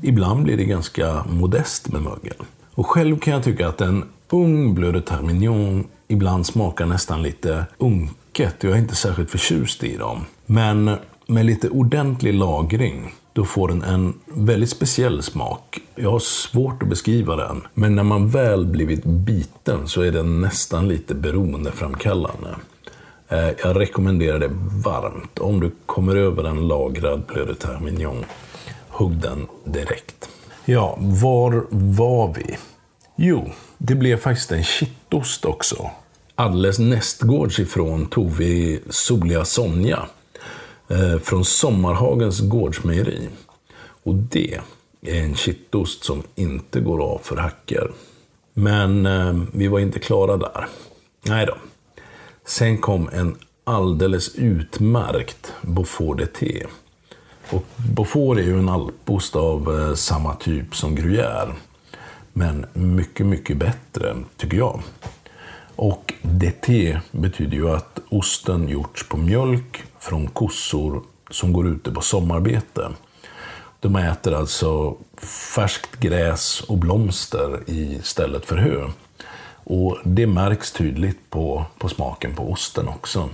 ibland blir det ganska modest med mögel. Och själv kan jag tycka att en ung Bleu de Termignon ibland smakar nästan lite unket. Jag är inte särskilt förtjust i dem. Men med lite ordentlig lagring, då får den en väldigt speciell smak. Jag har svårt att beskriva den, men när man väl blivit biten så är den nästan lite beroendeframkallande. Eh, jag rekommenderar det varmt. Om du kommer över en lagrad Bleu de Termignon, hugg den direkt. Ja, var var vi? Jo, det blev faktiskt en kittost också. Alldeles nästgårds ifrån tog vi Soliga Sonja eh, från Sommarhagens gårdsmejeri. Och det är en kittost som inte går av för hacker. Men eh, vi var inte klara där. Nej då. Sen kom en alldeles utmärkt Beaufort de och Beaufort är ju en alpost av eh, samma typ som Gruyère. Men mycket, mycket bättre, tycker jag. Och DT betyder ju att osten gjorts på mjölk från kossor som går ute på sommarbete. De äter alltså färskt gräs och blomster istället för hö. Och det märks tydligt på, på smaken på osten också.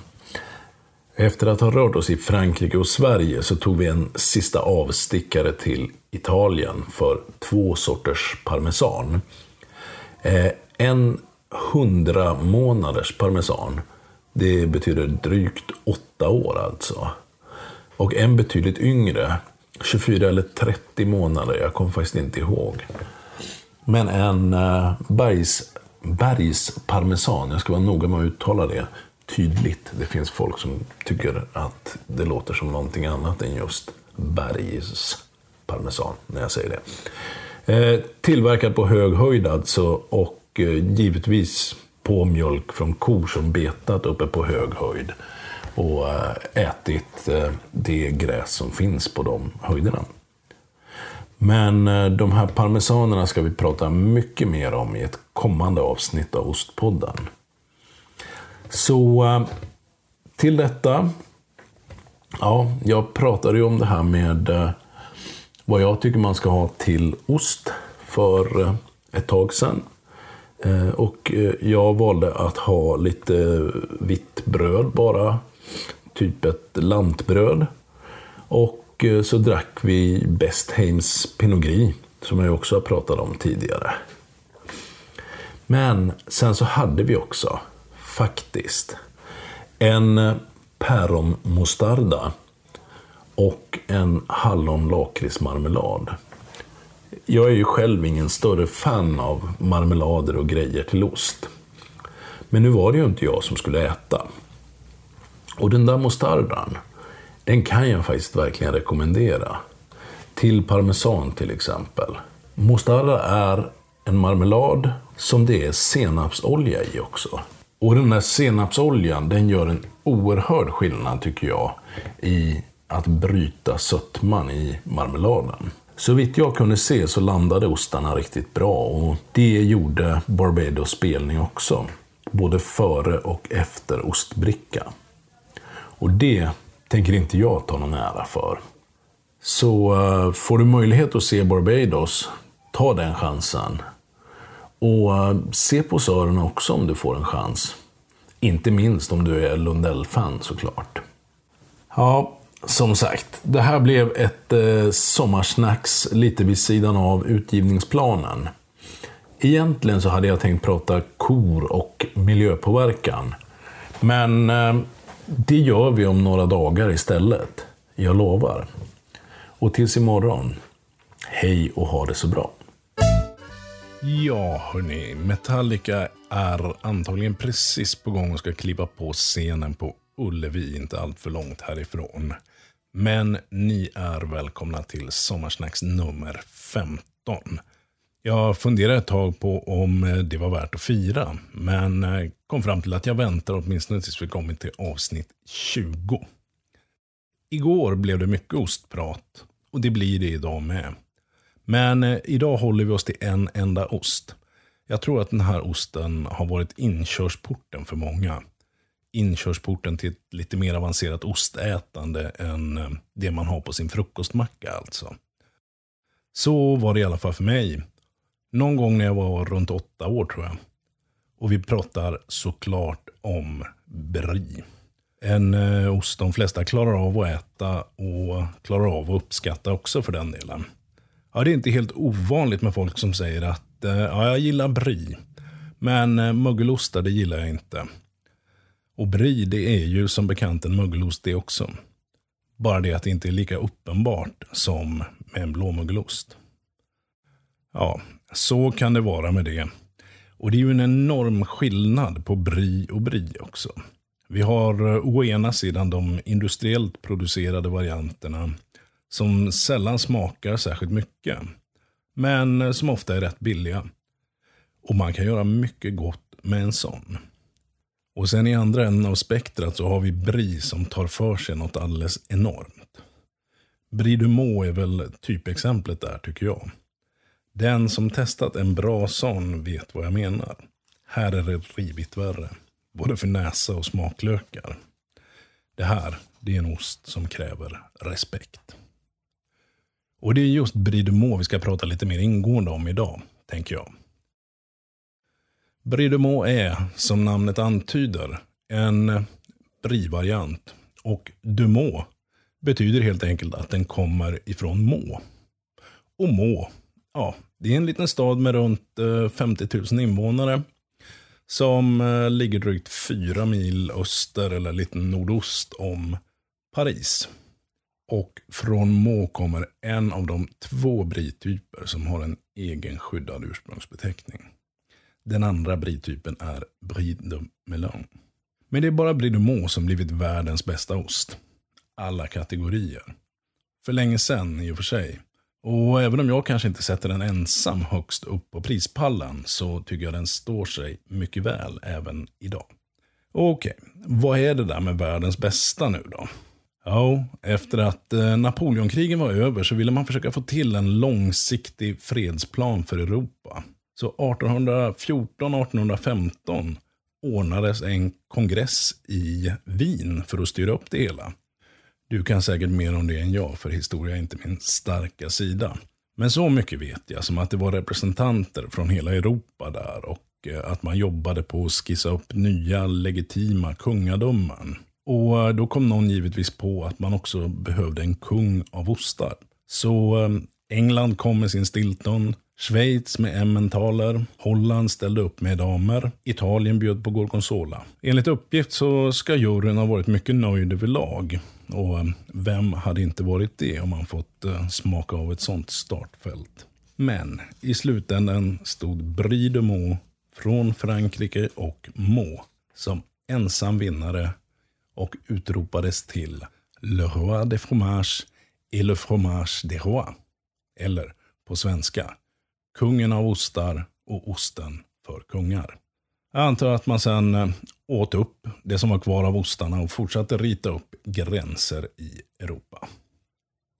Efter att ha rört oss i Frankrike och Sverige så tog vi en sista avstickare till Italien för två sorters parmesan. Eh, en 100 månaders parmesan. Det betyder drygt åtta år alltså. Och en betydligt yngre, 24 eller 30 månader, jag kommer faktiskt inte ihåg. Men en eh, bergs, bergsparmesan, jag ska vara noga med att uttala det tydligt. Det finns folk som tycker att det låter som någonting annat än just bergsparmesan när jag säger det. Eh, tillverkad på hög höjd alltså och eh, givetvis på mjölk från kor som betat uppe på hög höjd och eh, ätit eh, det gräs som finns på de höjderna. Men eh, de här parmesanerna ska vi prata mycket mer om i ett kommande avsnitt av Ostpodden. Så eh, till detta. Ja, jag pratade ju om det här med eh, vad jag tycker man ska ha till ost för eh, ett tag sedan. Och jag valde att ha lite vitt bröd bara typ ett lantbröd. Och så drack vi Bestheims Pinot Gris, som jag också har pratat om tidigare. Men sen så hade vi också, faktiskt, en eh, päronmostarda och en hallonlakritsmarmelad. Jag är ju själv ingen större fan av marmelader och grejer till ost. Men nu var det ju inte jag som skulle äta. Och den där mostardan, den kan jag faktiskt verkligen rekommendera. Till parmesan till exempel. Mostarda är en marmelad som det är senapsolja i också. Och den där senapsoljan, den gör en oerhörd skillnad tycker jag i att bryta sötman i marmeladen. Så vitt jag kunde se så landade ostarna riktigt bra och det gjorde Barbados spelning också. Både före och efter ostbricka. Och det tänker inte jag ta någon ära för. Så eh, får du möjlighet att se Barbados, ta den chansen. Och eh, se på Sören också om du får en chans. Inte minst om du är Lundell-fan såklart. Ja, som sagt, det här blev ett eh, sommarsnacks lite vid sidan av utgivningsplanen. Egentligen så hade jag tänkt prata kor och miljöpåverkan. Men eh, det gör vi om några dagar istället. Jag lovar. Och tills imorgon, hej och ha det så bra. Ja, hörni. Metallica är antagligen precis på gång och ska kliva på scenen på Ullevi, inte allt för långt härifrån. Men ni är välkomna till Sommarsnacks nummer 15. Jag funderade ett tag på om det var värt att fira, men kom fram till att jag väntar åtminstone tills vi kommit till avsnitt 20. Igår blev det mycket ostprat och det blir det idag med. Men eh, idag håller vi oss till en enda ost. Jag tror att den här osten har varit inkörsporten för många. Inkörsporten till ett lite mer avancerat ostätande än eh, det man har på sin frukostmacka alltså. Så var det i alla fall för mig. Någon gång när jag var runt åtta år tror jag. Och vi pratar såklart om brie. En eh, ost de flesta klarar av att äta och klarar av att uppskatta också för den delen. Ja, det är inte helt ovanligt med folk som säger att eh, ja, jag gillar brie. Men eh, mögelostar, det gillar jag inte. Och brie, det är ju som bekant en mögelost det också. Bara det att det inte är lika uppenbart som med en blåmögelost. Ja, så kan det vara med det. Och det är ju en enorm skillnad på brie och brie också. Vi har eh, å ena sidan de industriellt producerade varianterna som sällan smakar särskilt mycket. Men som ofta är rätt billiga. Och man kan göra mycket gott med en sån. Och sen i andra änden av spektrat så har vi brie som tar för sig något alldeles enormt. Brie du är väl typexemplet där tycker jag. Den som testat en bra sån vet vad jag menar. Här är det rivigt värre. Både för näsa och smaklökar. Det här, det är en ost som kräver respekt. Och det är just Brie vi ska prata lite mer ingående om idag, tänker jag. Brie är, som namnet antyder, en brivariant. Och Dumå betyder helt enkelt att den kommer ifrån Må. Och Må, ja, det är en liten stad med runt eh, 50 000 invånare. Som eh, ligger drygt fyra mil öster eller lite nordost om Paris. Och från Må kommer en av de två brityper som har en egen skyddad ursprungsbeteckning. Den andra britypen är Brie de Melon. Men det är bara Brie de Meaux som blivit världens bästa ost. Alla kategorier. För länge sedan i och för sig. Och även om jag kanske inte sätter den ensam högst upp på prispallen så tycker jag den står sig mycket väl även idag. Okej, vad är det där med världens bästa nu då? Ja, efter att eh, Napoleonkrigen var över så ville man försöka få till en långsiktig fredsplan för Europa. Så 1814-1815 ordnades en kongress i Wien för att styra upp det hela. Du kan säkert mer om det än jag, för historia är inte min starka sida. Men så mycket vet jag som att det var representanter från hela Europa där och eh, att man jobbade på att skissa upp nya legitima kungadömen. Och eh, då kom någon givetvis på att man också behövde en kung av ostar. Så eh, England kom med sin Stilton, Schweiz med emmentaler, Holland ställde upp med damer, Italien bjöd på gorgonzola. Enligt uppgift så ska juryn ha varit mycket nöjd överlag. Och eh, vem hade inte varit det om man fått smaka av ett sånt startfält? Men i slutändan stod Brie de Meaux från Frankrike och Mo som ensam vinnare och utropades till Le Roi des fromages et le Fromage des Rois. Eller på svenska, kungen av ostar och osten för kungar. Jag antar att man sen eh, åt upp det som var kvar av ostarna och fortsatte rita upp gränser i Europa.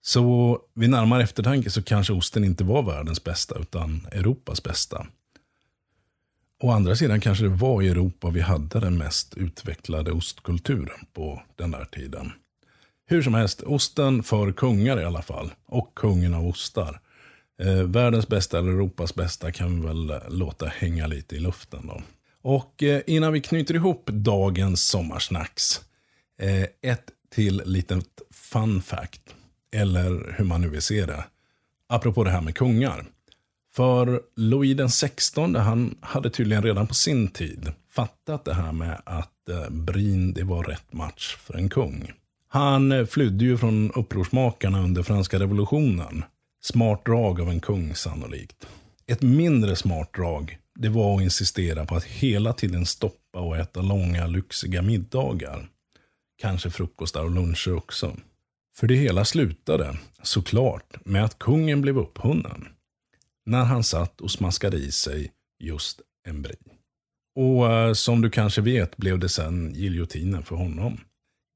Så vid närmare eftertanke så kanske osten inte var världens bästa utan Europas bästa. Å andra sidan kanske det var i Europa vi hade den mest utvecklade ostkulturen på den där tiden. Hur som helst, osten för kungar i alla fall. Och kungen av ostar. Eh, världens bästa eller Europas bästa kan vi väl eh, låta hänga lite i luften då. Och eh, innan vi knyter ihop dagens sommarsnacks. Eh, ett till litet fun fact. Eller hur man nu vill se det. Apropå det här med kungar. För Louis den 16 han hade tydligen redan på sin tid fattat det här med att eh, Brin det var rätt match för en kung. Han eh, flydde ju från upprorsmakarna under franska revolutionen. Smart drag av en kung sannolikt. Ett mindre smart drag det var att insistera på att hela tiden stoppa och äta långa lyxiga middagar. Kanske frukostar och luncher också. För det hela slutade, såklart, med att kungen blev upphunnen när han satt och smaskade i sig just en brie. Och uh, som du kanske vet blev det sen giljotinen för honom.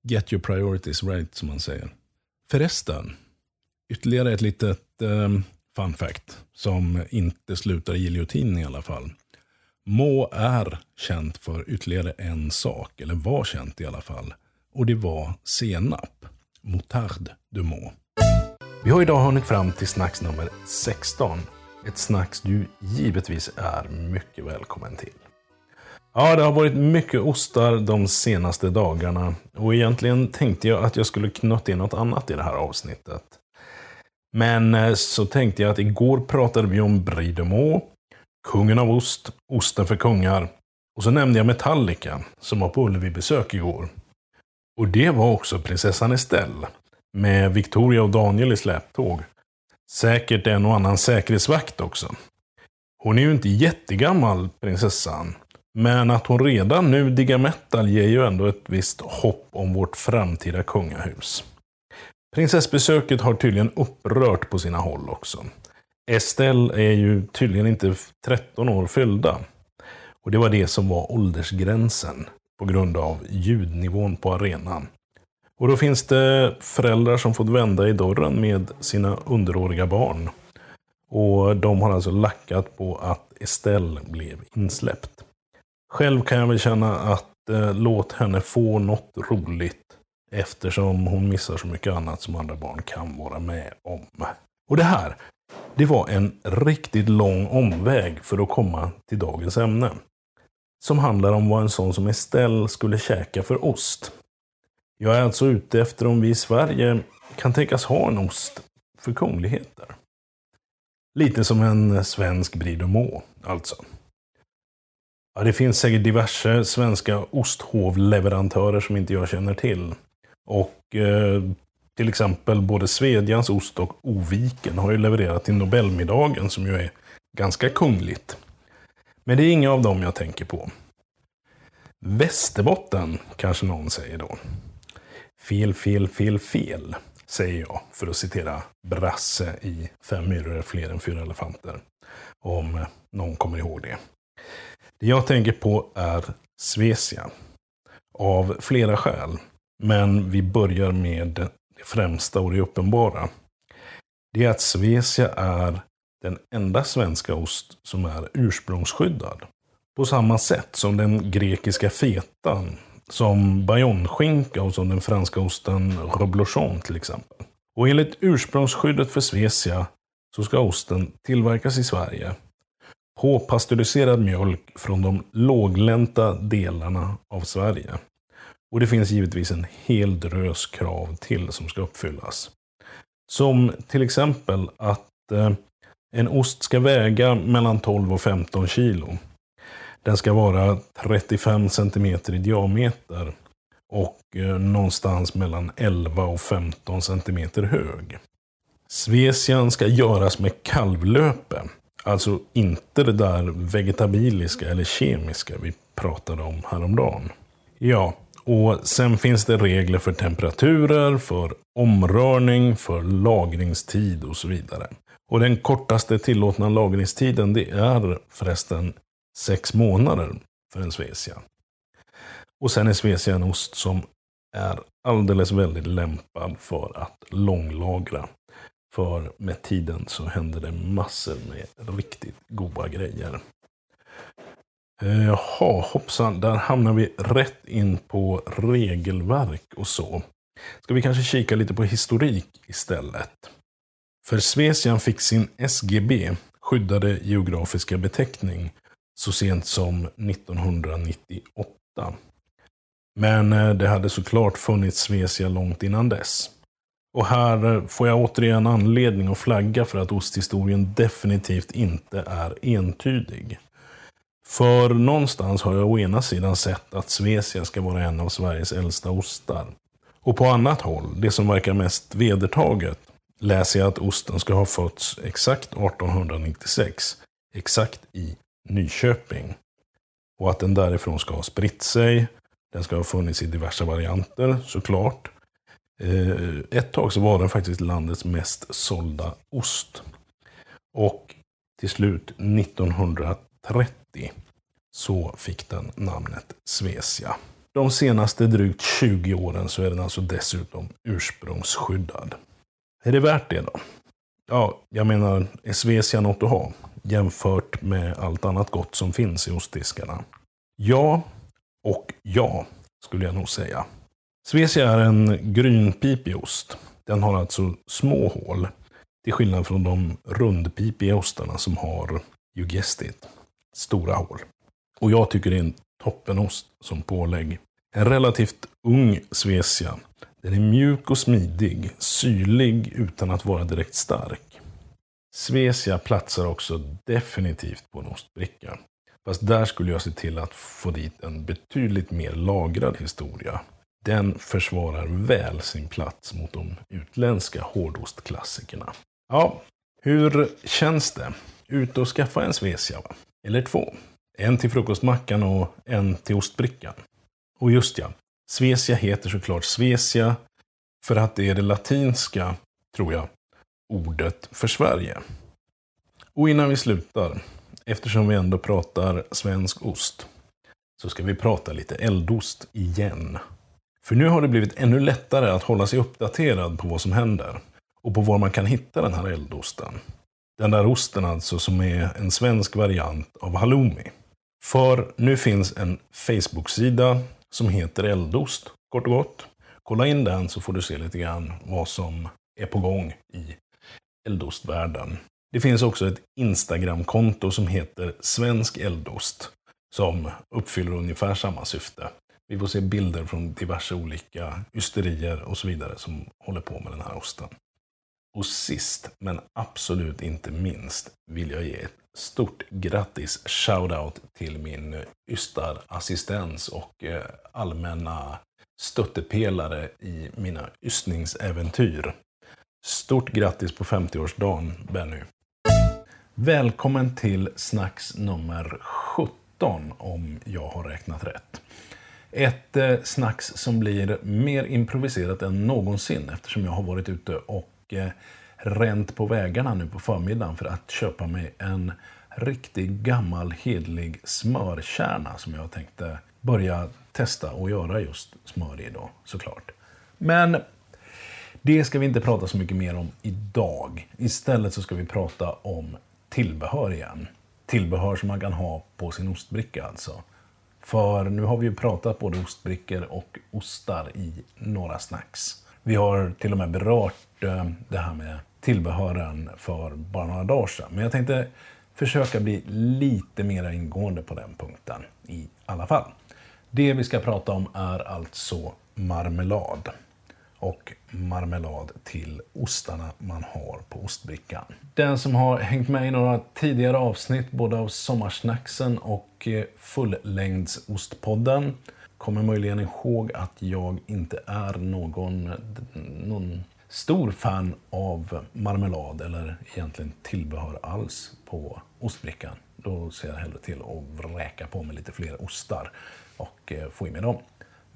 Get your priorities right, som man säger. Förresten, ytterligare ett litet uh, fun fact som inte slutar i giljotin i alla fall. Må är känt för ytterligare en sak, eller var känt i alla fall. Och det var senap. Moutarde du Må. Vi har idag hunnit fram till snacks nummer 16 ett snacks du givetvis är mycket välkommen till. Ja, det har varit mycket ostar de senaste dagarna och egentligen tänkte jag att jag skulle knötta in något annat i det här avsnittet. Men eh, så tänkte jag att igår pratade vi om Brie de Meaux, kungen av ost, osten för kungar. Och så nämnde jag Metallica, som var på Ullevi-besök igår. Och det var också prinsessan Estelle, med Victoria och Daniel i släptåg. Säkert en och annan säkerhetsvakt också. Hon är ju inte jättegammal, prinsessan. Men att hon redan nu diggar metal ger ju ändå ett visst hopp om vårt framtida kungahus. Prinsessbesöket har tydligen upprört på sina håll också. Estelle är ju tydligen inte 13 år fyllda. Och det var det som var åldersgränsen på grund av ljudnivån på arenan. Och då finns det föräldrar som fått vända i dörren med sina underåriga barn. Och de har alltså lackat på att Estelle blev insläppt. Själv kan jag väl känna att eh, låt henne få något roligt. Eftersom hon missar så mycket annat som andra barn kan vara med om. Och det här, det var en riktigt lång omväg för att komma till dagens ämne. Som handlar om vad en sån som Estelle skulle käka för ost. Jag är alltså ute efter om vi i Sverige kan tänkas ha en ost för kungligheter. Lite som en svensk Brie alltså. Ja, det finns säkert diverse svenska osthovleverantörer som inte jag känner till. Och eh, till exempel både Svedjans ost och Oviken har ju levererat till Nobelmiddagen som ju är ganska kungligt. Men det är inga av dem jag tänker på. Västerbotten, kanske någon säger då. Fel, fel, fel, fel, säger jag för att citera Brasse i Fem myror är fler än fyra elefanter. Om någon kommer ihåg det. Det jag tänker på är Svesia. Av flera skäl. Men vi börjar med det främsta och det uppenbara. Det är att Svesia är den enda svenska ost som är ursprungsskyddad. På samma sätt som den grekiska fetan, som bayonneskinka alltså och som den franska osten reblochon till exempel. Och enligt ursprungsskyddet för Svecia så ska osten tillverkas i Sverige på pasteuriserad mjölk från de låglänta delarna av Sverige. Och det finns givetvis en hel drös krav till som ska uppfyllas. Som till exempel att eh, en ost ska väga mellan 12 och 15 kilo. Den ska vara 35 cm i diameter och eh, någonstans mellan 11 och 15 cm hög. Svesian ska göras med kalvlöpe. Alltså inte det där vegetabiliska eller kemiska vi pratade om häromdagen. Ja, och sen finns det regler för temperaturer, för omrörning, för lagringstid och så vidare. Och den kortaste tillåtna lagringstiden det är förresten sex månader för en Svecia. Och sen är svecia en ost som är alldeles väldigt lämpad för att långlagra. För med tiden så händer det massor med riktigt goda grejer. Eh, jaha, hoppsan, där hamnar vi rätt in på regelverk och så. Ska vi kanske kika lite på historik istället? För Svesian fick sin SGB, skyddade geografiska beteckning, så sent som 1998. Men eh, det hade såklart funnits Svesia långt innan dess. Och här eh, får jag återigen anledning att flagga för att osthistorien definitivt inte är entydig. För någonstans har jag å ena sidan sett att Svesia ska vara en av Sveriges äldsta ostar. Och på annat håll, det som verkar mest vedertaget, läser jag att osten ska ha fötts exakt 1896. Exakt i Nyköping. Och att den därifrån ska ha spritt sig. Den ska ha funnits i diverse varianter såklart. Eh, ett tag så var den faktiskt landets mest sålda ost. Och till slut 1930 så fick den namnet Svesia. De senaste drygt 20 åren så är den alltså dessutom ursprungsskyddad. Är det värt det då? Ja, jag menar, är Svesia något att ha? Jämfört med allt annat gott som finns i ostdiskarna. Ja, och ja, skulle jag nog säga. Svesia är en grynpipig ost. Den har alltså små hål. Till skillnad från de rundpipiga ostarna som har jugestit. Stora hål. Och jag tycker det är en toppenost som pålägg. En relativt ung Svesia. Den är mjuk och smidig, syrlig utan att vara direkt stark. Svesia platsar också definitivt på en ostbricka. Fast där skulle jag se till att få dit en betydligt mer lagrad historia. Den försvarar väl sin plats mot de utländska hårdostklassikerna. Ja, hur känns det? Ut och skaffa en Svesia, va? Eller två. En till frukostmackan och en till ostbrickan. Och just ja, Svesia heter såklart Svesia för att det är det latinska, tror jag, ordet för Sverige. Och innan vi slutar, eftersom vi ändå pratar svensk ost, så ska vi prata lite eldost igen. För nu har det blivit ännu lättare att hålla sig uppdaterad på vad som händer och på var man kan hitta den här eldosten. Den där osten alltså som är en svensk variant av halloumi. För nu finns en Facebook-sida som heter Eldost, kort och gott. Kolla in den så får du se lite grann vad som är på gång i eldostvärlden. Det finns också ett Instagram-konto som heter Svensk Eldost som uppfyller ungefär samma syfte. Vi får se bilder från diverse olika ysterier och så vidare som håller på med den här osten. Och sist, men absolut inte minst, vill jag ge ett stort grattis, shoutout till min ystarassistens och eh, allmänna stöttepelare i mina ystningsäventyr. Stort grattis på 50-årsdagen, Benny. Välkommen till snacks nummer 17, om jag har räknat rätt. Ett eh, snacks som blir mer improviserat än någonsin eftersom jag har varit ute och eh, ränt på vägarna nu på förmiddagen för att köpa mig en riktig gammal hedlig smörkärna som jag tänkte börja testa och göra just smör i idag, såklart. Men det ska vi inte prata så mycket mer om idag. Istället så ska vi prata om tillbehör igen. Tillbehör som man kan ha på sin ostbricka alltså. För nu har vi ju pratat både ostbrickor och ostar i några snacks. Vi har till och med berört eh, det här med tillbehören för bara några dagar sedan. Men jag tänkte försöka bli lite mer ingående på den punkten i alla fall. Det vi ska prata om är alltså marmelad. Och marmelad till ostarna man har på ostbrickan. Den som har hängt med i några tidigare avsnitt, både av Sommarsnacksen och eh, Fullängdsostpodden, kommer möjligen ihåg att jag inte är någon, någon stor fan av marmelad eller egentligen tillbehör alls på ostbrickan. Då ser jag hellre till att räka på mig lite fler ostar och eh, få i mig dem.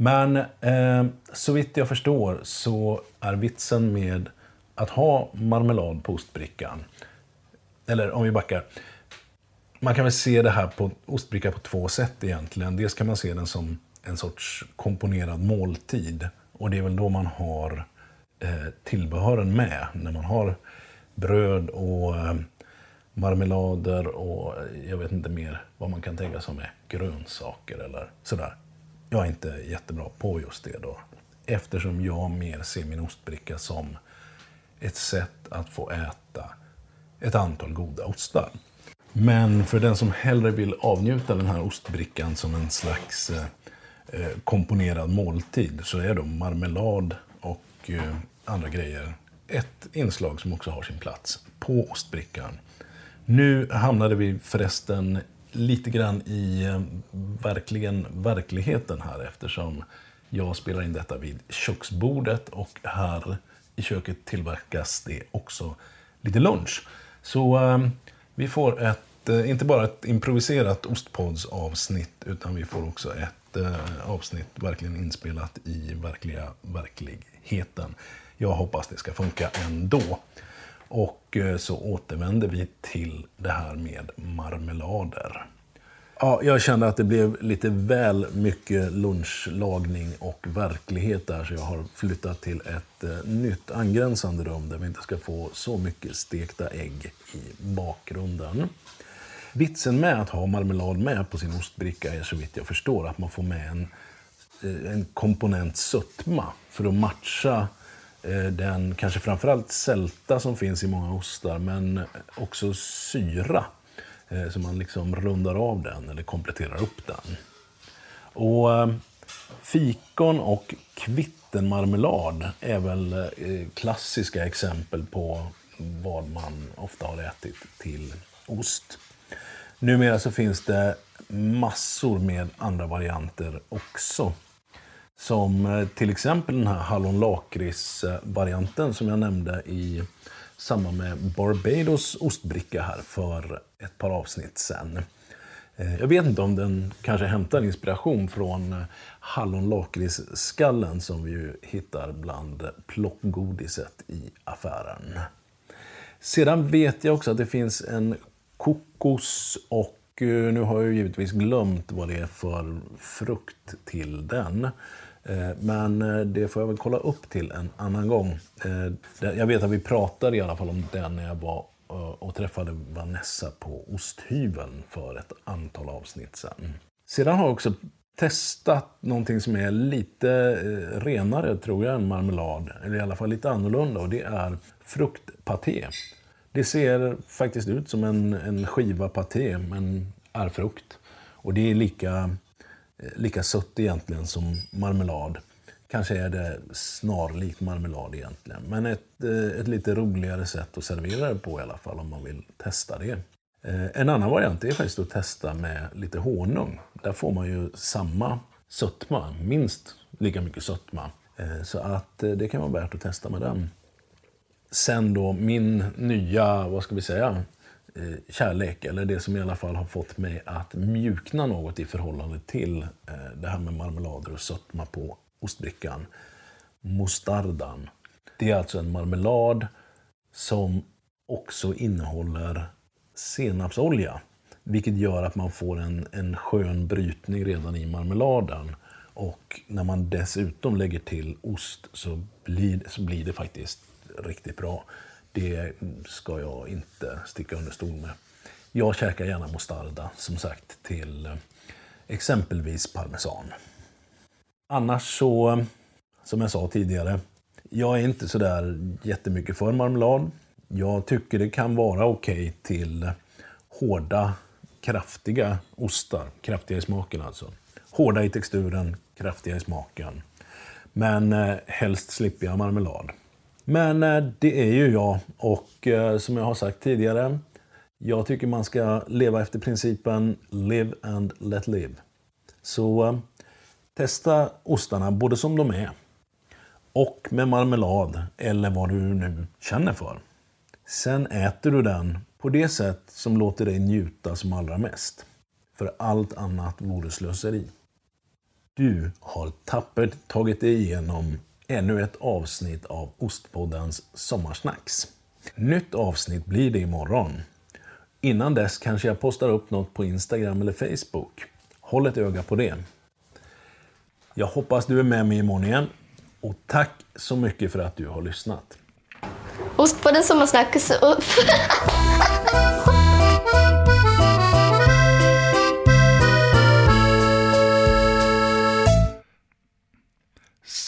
Men eh, så vitt jag förstår så är vitsen med att ha marmelad på ostbrickan, eller om vi backar, man kan väl se det här på ostbricka på två sätt egentligen. Dels kan man se den som en sorts komponerad måltid och det är väl då man har eh, tillbehören med. När man har bröd och eh, marmelader och eh, jag vet inte mer vad man kan tänka sig med grönsaker eller sådär. Jag är inte jättebra på just det då. Eftersom jag mer ser min ostbricka som ett sätt att få äta ett antal goda ostar. Men för den som hellre vill avnjuta den här ostbrickan som en slags eh, eh komponerad måltid så är då marmelad och eh, andra grejer ett inslag som också har sin plats på ostbrickan. Nu hamnade vi förresten lite grann i eh, verkligen verkligheten här eftersom jag spelar in detta vid köksbordet och här i köket tillverkas det också lite lunch. Så eh, vi får ett, eh, inte bara ett improviserat ostpods-avsnitt utan vi får också ett eh, avsnitt verkligen inspelat i verkliga verkligheten. Jag hoppas det ska funka ändå. Och eh, så återvänder vi till det här med marmelader. Ja, jag kände att det blev lite väl mycket lunchlagning och verklighet där så jag har flyttat till ett eh, nytt angränsande rum där vi inte ska få så mycket stekta ägg i bakgrunden. Vitsen med att ha marmelad med på sin ostbricka är så vitt jag förstår att man får med en, eh, en komponent sötma för att matcha Eh, den kanske framförallt sälta som finns i många ostar, men också syra. Eh, så man liksom rundar av den eller kompletterar upp den. Och eh, fikon och kvittenmarmelad är väl klassiska exempel på vad man ofta har ätit till ost. Numera så finns det massor med andra varianter också. Som eh, till exempel den här hallon-lakrits-varianten som jag nämnde i samband med Barbados ostbricka här för ett par avsnitt sen. Eh, jag vet inte om den kanske hämtar inspiration från eh, hallonlakritsskallen som vi ju hittar bland plockgodiset i affären. Sedan vet jag också att det finns en kokos och nu har jag givetvis glömt vad det är för frukt till den. Eh, men eh, det får jag väl kolla upp till en annan gång. Eh, jag vet att vi pratade i alla fall om den när jag var och träffade Vanessa på Osthyveln för ett antal avsnitt sedan. Sedan har jag också testat någonting som är lite renare, tror jag, än marmelad. Eller i alla fall lite annorlunda. Och det är fruktpaté. Det ser faktiskt ut som en, en skiva paté, men är frukt. Och det är lika Eh, lika sött egentligen som marmelad. Kanske är det snarlikt marmelad egentligen. Men ett, eh, ett lite roligare sätt att servera det på i alla fall om man vill testa det. Eh, en annan variant är faktiskt att testa med lite honung. Där får man ju samma sötma, minst lika mycket sötma. Så att det kan vara värt att testa med den. Sen då min nya, vad ska vi säga, Eh, kärlek, eller det som i alla fall har fått mig att mjukna något i förhållande till eh, det här med marmelader och sötma på ostbrickan, Mostardan. Det är alltså en marmelad som också innehåller senapsolja. Vilket gör att man får en, en skön brytning redan i marmeladen. Och när man dessutom lägger till ost så blir, så blir det faktiskt riktigt bra. Det ska jag inte sticka under stol med. Jag käkar gärna mostarda, som sagt, till eh, exempelvis parmesan. Annars så, som jag sa tidigare, jag är inte sådär jättemycket för marmelad. Jag tycker det kan vara okej okay till hårda, kraftiga ostar. Kraftiga i smaken alltså. Hårda i texturen, kraftiga i smaken. Men eh, helst slipper jag marmelad. Men eh, det är ju jag och eh, som jag har sagt tidigare, jag tycker man ska leva efter principen live and let live. Så eh, Testa ostarna både som de är och med marmelad eller vad du nu känner för. Sen äter du den på det sätt som låter dig njuta som allra mest. För allt annat vore slöseri. Du har tappert tagit dig igenom ännu ett avsnitt av Ostpoddens Sommarsnacks. Nytt avsnitt blir det imorgon. Innan dess kanske jag postar upp något på Instagram eller Facebook. Håll ett öga på det. Jag hoppas du är med mig imorgon igen. Och tack så mycket för att du har lyssnat. Ostpoddens sommarsnacks upp.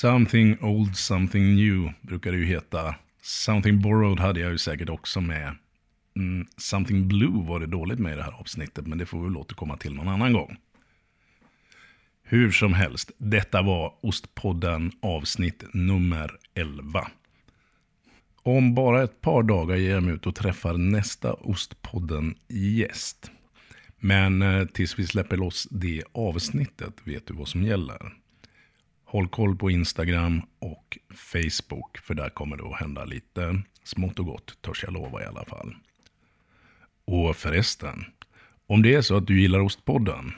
Something old, something new brukar det ju heta. Something borrowed hade jag ju säkert också med. Mm, something blue var det dåligt med i det här avsnittet, men det får vi väl återkomma till någon annan gång. Hur som helst, detta var Ostpodden avsnitt nummer 11. Om bara ett par dagar ger jag mig ut och träffar nästa Ostpodden-gäst. Men eh, tills vi släpper loss det avsnittet vet du vad som gäller. Håll koll på Instagram och Facebook, för där kommer det att hända lite smått och gott, törs jag lova i alla fall. Och förresten, om det är så att du gillar Ostpodden,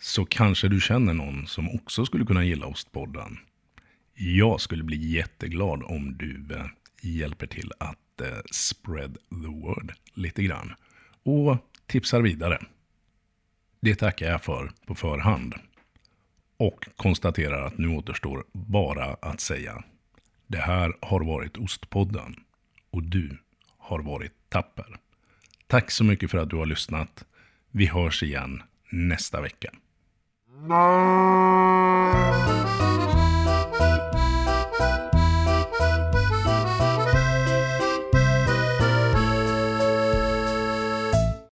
så kanske du känner någon som också skulle kunna gilla Ostpodden. Jag skulle bli jätteglad om du eh, hjälper till att eh, spread the word lite grann. Och tipsar vidare. Det tackar jag för på förhand. Och konstaterar att nu återstår bara att säga. Det här har varit Ostpodden. Och du har varit tapper. Tack så mycket för att du har lyssnat. Vi hörs igen nästa vecka. No.